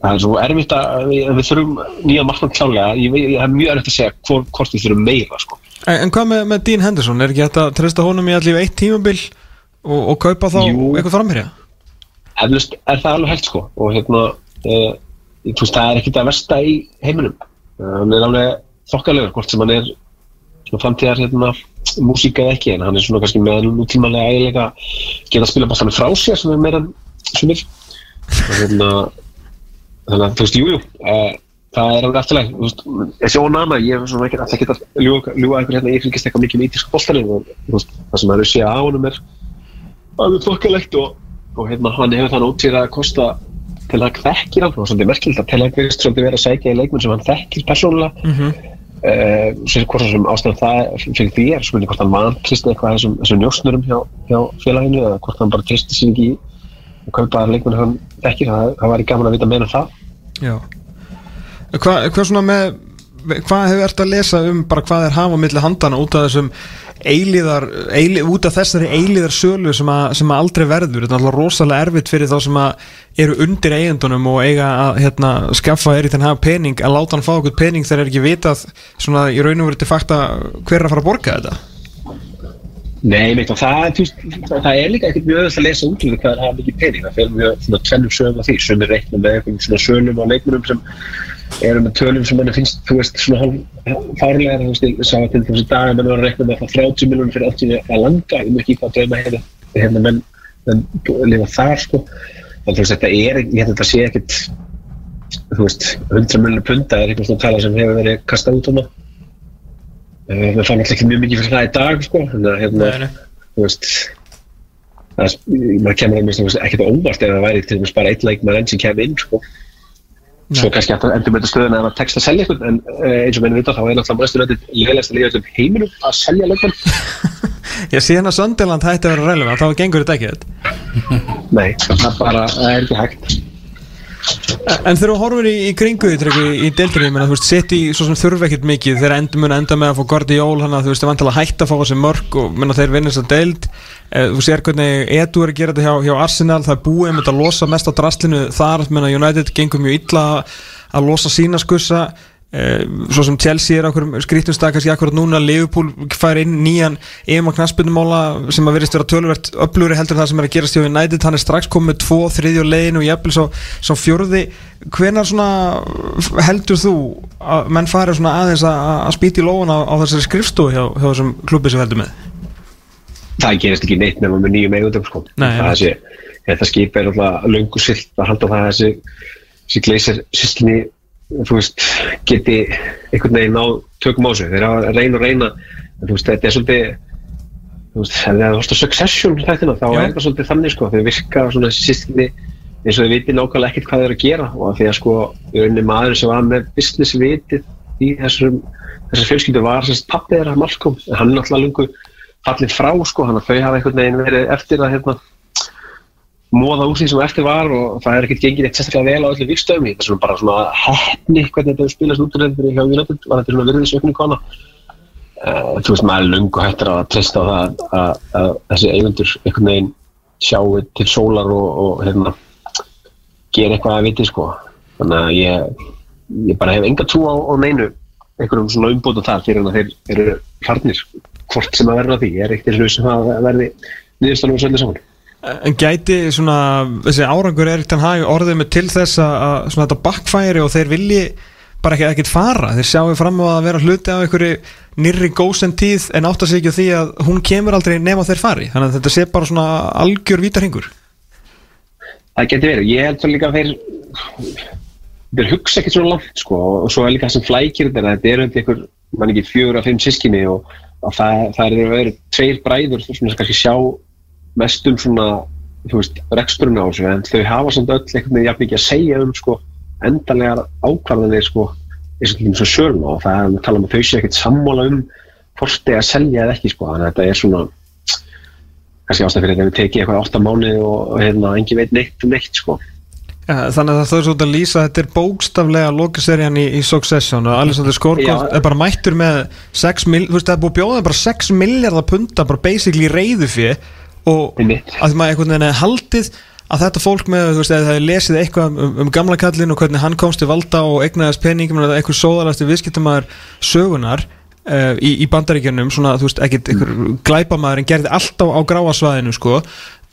það er svo erfitt að við, við þurfum nýja markmann klálega. Ég, ég er mjög erfitt að segja hvor, hvort við þurfum meira, sko. En, en hvað með, með Dean Henderson, er ekki hægt að treysta honum í allir eitt tímabil og, og kaupa þá Jú. eitthvað framherja? Eflust er það alveg hægt, sko. Og hérna, eh, þú veist, það er ekkert að versta í heiminum uh, hann er alveg þokkalegur hvort sem hann er svona framtíðar hérna, músík eða ekki en hann er svona kannski með nútímanlega eiginlega geta að spila bara þannig frá sér sem er meira sumir og hérna þannig að þú veist, jújú jú, uh, það er alveg afturlega þú veist, þessi ónama, ég hef svona ekki alltaf geta ljúa, ljúa eitthvað hérna, ég fylgist eitthvað mikið með ítíska bóltanir það sem það eru séð á honum er alveg þokkalegt og, og hérna, hann hefur þannig útýrað að kosta til að þekkir hann og svolítið merkilegt að til að virðist svolítið vera að sækja í leikmenn sem hann þekkir persónulega mm -hmm. Uh, hvort sem ástæðan það fyrir því er svona hvort hann vantrist eitthvað þessum, þessum njósnurum hjá, hjá félaginu eða hvort hann bara tristi sér ekki og kaupa leikmenn hann þekkir. Það, það var í gaman að vita meina það. Já. Hvað hva svona með hvað hefur ert að lesa um bara hvað er hafa millir handana út af þessum eilíðar, eilí, út af þessari eilíðar sölu sem að, sem að aldrei verður. Þetta er alltaf rosalega erfitt fyrir þá sem að eru undir eigendunum og eiga að hérna, skaffa er í þenn hafa pening að láta hann fá okkur pening þegar er ekki vitað svona í raun og verið til fakta hver er að fara að borga þetta. Nei, meitt, það, veist, það er líka ekkert mjög öðvist að lesa út hvað það hafa mikið pening. Það fyrir mjög tvennum sögum af því. Sem er reiknum með eitthvað svona sölum á leikmunum sem eru með tölum sem mann finnst, þú veist, svona fárlega, þú veist, ég sá að til þessi dag að mann var að rekna með það 30 miljónum fyrir 80 að langa, ég mjög ekki hvað drauma hérna, hérna menn, menn lifa þar, sko, þannig að þú veist, þetta er, ég held að þetta sé ekkit, þú veist, 100 miljónum punta er eitthvað svona tala sem hefur verið kastað út á maður, við fann alltaf ekki mjög mikið fyrir það í dag, sko, þannig að, hérna, þú veist, það er, maður kemur að mista, ekkert óvart ef það væri til dæmis bara eitt leikmar enn sem kemur inn, sko, Svo kannski að endur með þetta stöðun að það tekst að selja eitthvað en eins og mennum vita þá er náttúrulega stöðun leðilegast að liða um heiminum að selja leikmann Já síðan að Sönderland hætti að vera relevant þá gengur þetta ekki þetta Nei, það bara, það er ekki hægt En þegar þú horfur í, í kringu því í deildinni, þú veist, í svo sem þurfi ekkert mikið, þeir endur mun að enda með að fá Gordi Jól, hann að þú veist, það vantala hægt að fá þessi mörg og menna þeir vinna þess að deild. Eh, þú sér hvernig Edu er að gera þetta hjá, hjá Arsenal, það er búið með að losa mest á drastlinu þar, menna United gengur mjög illa að losa sína skussa svo sem Chelsea er á skrítumstag kannski akkurat núna, Liverpool fær inn nýjan EM og knastbyndumála sem að verist vera tölvert öflugri heldur það sem er að gerast hjá United, hann er strax komið tvo, þriðjó legin og jæfnvel svo, svo fjörði hvenar svona heldur þú að menn fari svona aðeins að, að spýti lóðan á, á þessari skrifstofu hjá, hjá þessum klubbi sem heldur með? Það gerist ekki neitt nefnum með nýjum eigundum sko. þetta skip er alltaf löngu silt að halda það þessi, þessi þú veist, geti einhvern veginn á tökum á sig þeir að reyna og reyna. En veist, þetta er svolítið þú veist, það er succession þættina, þá Já. er það svolítið þannig sko, þeir virka svona sýstinni eins og þeir viti nákvæmlega ekkert hvað þeir eru að gera. Og því að sko, rauninni maður sem var með business vitið í þessum þessar fjölskyldu var sérst pappið þeirra Malcolm, hann er náttúrulega lungu fallið frá sko, hann að þau hafa einhvern veginn verið eftir að hérna móða úr því sem eftir var og það er ekkert gengið eitt sérstaklega vel á öllu vikstöðum þetta er svona bara svona hefni hvernig þetta spilast út úr þetta hjá United var þetta svona virðisöknu kona? Uh, þú veist maður er lungu hættir að treysta á það að, að, þessi eigundur einhvern veginn sjáu til sólar og, og hérna gera eitthvað að viti sko. Þannig að ég, ég bara hef enga trú á, á neinu einhverjum svona umbútu þar fyrir að þeir eru hlarnir hvort sem að verða því, ég er ekkert eins og sem að verði nýðustanum og söldu saman En gæti svona, þessi árangur er ekkert hann orðið með til þess að svona þetta backfæri og þeir vilji bara ekki ekkert fara, þeir sjáu fram á að vera hluti af einhverju nýri góðsend tíð en átt að segja því að hún kemur aldrei nema þeir fari, þannig að þetta sé bara svona algjör vítarhingur Það getur verið, ég held svo líka að þeir þeir hugsa ekkert svona langt sko. Og svo er líka það sem flækir þetta þetta er undir einhver, mann ekki fjögur af fimm sískinni og, og það, það er verið tveir bræður sem kannski sjá mest um svona, þú veist, reksturinn á þessu, en þau hafa samt öll eitthvað með jafn mikið að segja um, sko, endanlegar ákvarðanir, sko, eins og eins og sörn og það er að tala um að þau sé ekkert sammála um hvort þið að selja eða ekki, sko, þannig að þetta er svona, kannski ástæð fyrir þetta að við tekið eitthvað átta mánu og hérna, engi veit neitt um neitt, sko. Ja, þannig að það er svona að lýsa þetta er bókstaflega lokaserían í, í Succession og Alexander Skorgóð er bara mættur með 6 miljardar, þú veist það er búið bjóðað bara 6 miljardar punta bara basically reyðu fyrir og að maður einhvern veginn er haldið að þetta fólk með, þú veist, að það er lesið eitthvað um, um gamla kallin og hvernig hann komst til valda og egnaðist peningum eða eitthvað sóðalasti viðskiptumæður sögunar uh, í, í bandaríkjunum, svona, þú veist, ekkert eitthvað glæpamæður en gerði alltaf á gráasvæðinu, sko.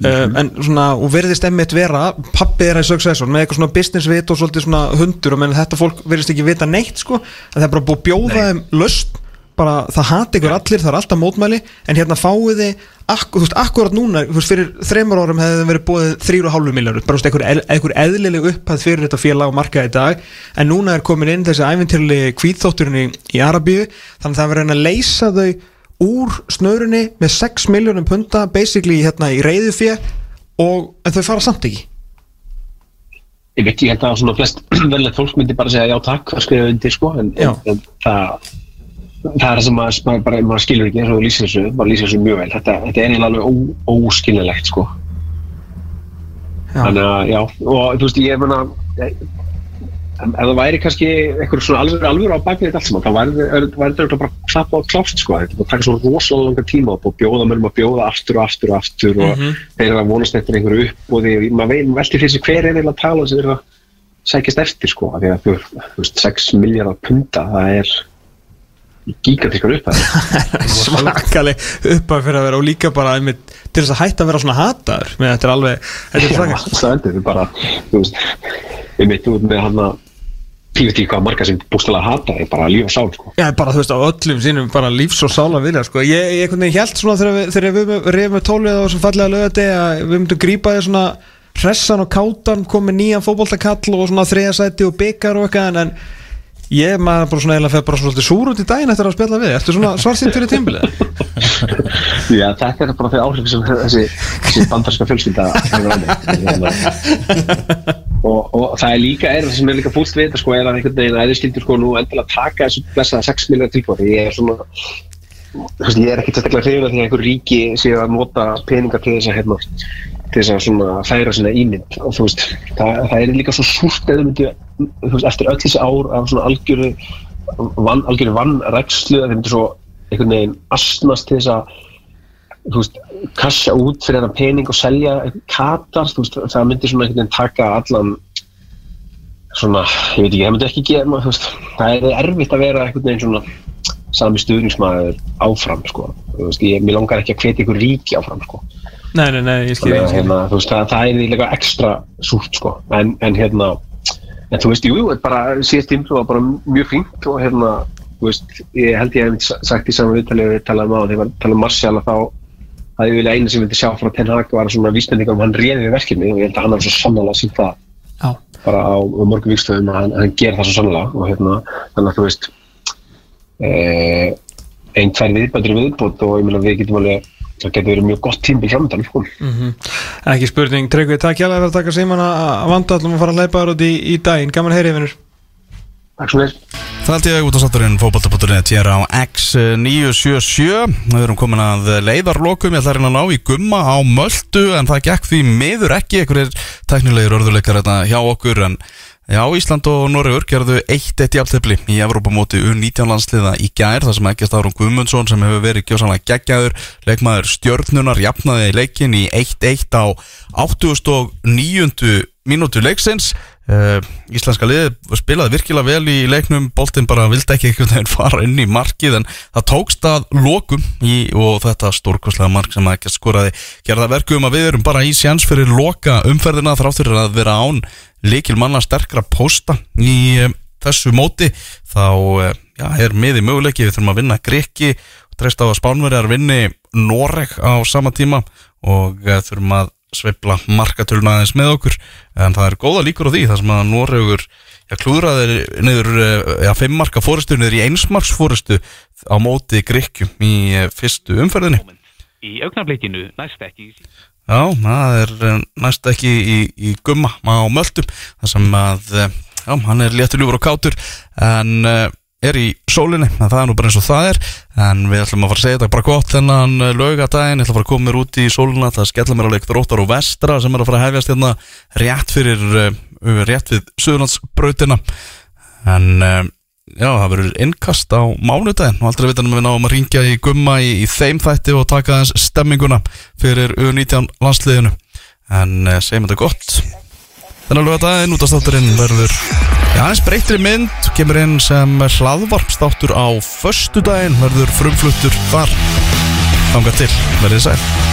Uh, en svona, og verðist emmitt vera pappi er að successor með eitthvað svona business vit og svolítið svona hundur og menn þetta fólk verðist ekki vita neitt sko. En það er bara búið að bjóða þeim löst bara það hati ykkur allir, það er alltaf mótmæli en hérna fáið þið þú veist, akkurat núna, þú veist, fyrir þreymur árum hefði það verið búið 3,5 miljardur bara þú veist, einhver, eð- einhver eðlileg upphæð fyrir þetta félag og markaði í dag en núna er komin inn þessi æfintýrli kvítþótturinn í, í Arabíu þannig að það verið að leysa þau úr snörunni með 6 miljónum punta basically hérna í reyðufjö og en þau fara samt ekki. Ég veit, ég held að svona flest verðilegt fólk myndi bara segja já takk að skrifa undir sko en, en, en það það er það sem maður, maður, bara, maður skilur ekki eins og lýsir þessu, maður lýsir þessu mjög vel. Þetta, þetta er eiginlega alveg ó, óskilinlegt sko. Já. þannig að já og þú veist ég meina en ef það væri kannski eitthvað svona alveg alveg á bakvið þetta allt saman þá væri þetta bara klappa á klást sko. Þetta taka svona rosalega langa tíma og bjóða mér um að bjóða aftur og aftur og aftur og þeir eru að vonast eftir einhverju upp og því maður maður veltir fyrir sig hver er eiginlega að tala sem er að sækjast eftir sko því að þú þú veist 6 miljardar punta það er gigantískar upp svakaleg uppað fyrir að vera og líka bara einmitt, til þess að hætta að vera svona hataður með þetta er alveg, þetta er bara þú veist, við mitt út með hann að pífið í hvað marga sem bústilega hata er bara líf og sál sko. Já, bara þú veist á öllum sínum bara lífs og sála vilja sko. ég, ég held svona þegar við, við reyðum með tólið á þessum fallega lögati að við myndum grípa því svona hressan og kátan komið nýjan fótboltakall og svona þriðasæti og byggar og eitthvað en ég maður bara svona eiginlega feð bara svolítið súr út í daginn eftir að spjalla við. Ertu svona svarsýnt fyrir tímbilið? Já, þetta er bara þau áhrif sem þessi, þessi bandarska fjölskylda og, og það er líka er það sem er líka fúlt við þetta sko er að einhvern veginn að þið skildur sko nú endilega taka þessu blessaða 6 miljonar tilbúið ég er svona ég er ekki sérstaklega hrifin að því að einhver ríki séu að nota peningar til þess að hérna, til þess að svona færa svona ímynd. Og þú veist, það, það er líka svo súrt eða myndi, þú veist, eftir öll þessi ár af svona algjöru van, algjöru vannrækslu að þeir myndi svo einhvern veginn astnast til þess að þú veist, kassa út fyrir þennan pening og selja katar, þú veist, það myndi svona einhvern veginn taka allan svona, ég veit ekki, það myndi ekki gera þú veist, það er erfitt að vera einhvern veginn svona sami stuðningsmaður áfram, sko, þú veist, ég, mér langar ekki að hvetja ykkur ríki áfram, sko Nei, nei, nei, ég skil Þannig ég að, skil. hérna, þú veist, það, það er líka ekstra súrt, sko, en, en hérna en þú veist, jú, bara síðast tímlu var bara mjög fínt og hérna, þú veist, ég held ég hef sagt í saman viðtalið við talaðum á, þegar ég var að tala um Marcial að þá að ég vilja eina sem ég vildi sjá frá Ten Hag var svona vísbendingar um hann réði við verkefni og ég held að hann hafi svo sannlega sínt það Já. bara á, á mörgum vikstöðum að hann, hann gerir það svo sannlega og hérna, þannig að þú veist eh, einn, tvær viðbættur viðbót og ég meina við getum alveg það getur verið mjög gott tímbil framöndan sko. Ekki spurning, Tryggvi, takk hjá að taka síman að vanda allum að fara að leipa þér út í, í daginn. Gaman að heyri, vinnur Takk svo vel Það held ég út á satturinn fókbalta.net hér á X977 Við erum komin að leiðarlokum Ég ætla að reyna að ná í gumma á möldu En það gekk því miður ekki. Einhverjir teknilegir örðuleikar hérna hjá okkur En já, Ísland og Noregur gerðu 1-1 jafntefli í Evrópamóti U19 landsliða í gær Það sem ekki Stárun Guðmundsson sem hefur verið gjósanlega geggjaður Leikmaður stjörnunar jafnaði leikin í 1-1 á 89. mínútu leiksins Uh, íslenska liði spilaði virkilega vel í leiknum boltinn bara vildi ekki einhvern veginn fara inn í markið en það tókst að lokum í, og þetta stórkostlega mark sem ekki skoraði gerða verku um að við erum bara í sjans fyrir loka umferðina þráttur að vera án líkil manna sterkra posta í uh, þessu móti. Þá uh, já, er miði möguleiki. Við þurfum að vinna Greki og treysta á að Spánverjar vinni Noreg á sama tíma og þurfum að sveifla markatöluna aðeins með okkur. En það er góða líkur á því þar sem að Noregur já, klúðraðir niður já, fimm marka fórustu niður í einsmarks fórustu á móti Gríkjum í eh, fyrstu umferðinni. Í augnablikinu næst ekki Já, það er eh, næst ekki í, í gumma á möldum þar sem að eh, já, hann er léttuljúfur og kátur en uh, er í sólinni, en það er nú bara eins og það er en við ætlum að fara að segja þetta bara gott þennan laugadaginn, ég ætla að fara að koma mér út í sólina það skella mér á leik þróttar og vestra sem er að fara að hefjast hérna rétt fyrir rétt við Suðurlandsbrautina en já, það verður innkast á mánudaginn. Og aldrei vitan við náum að ringja í gumma í, í þeim þætti og taka þess stemminguna fyrir U19 landsliðinu. En uh, segjum þetta gott. Þannig að daginn út af státturinn verður hans breytri mynd. Kemur inn sem hlaðvarpstáttur á föstudaginn verður frumfluttur þar. Þanga til, verðið sæl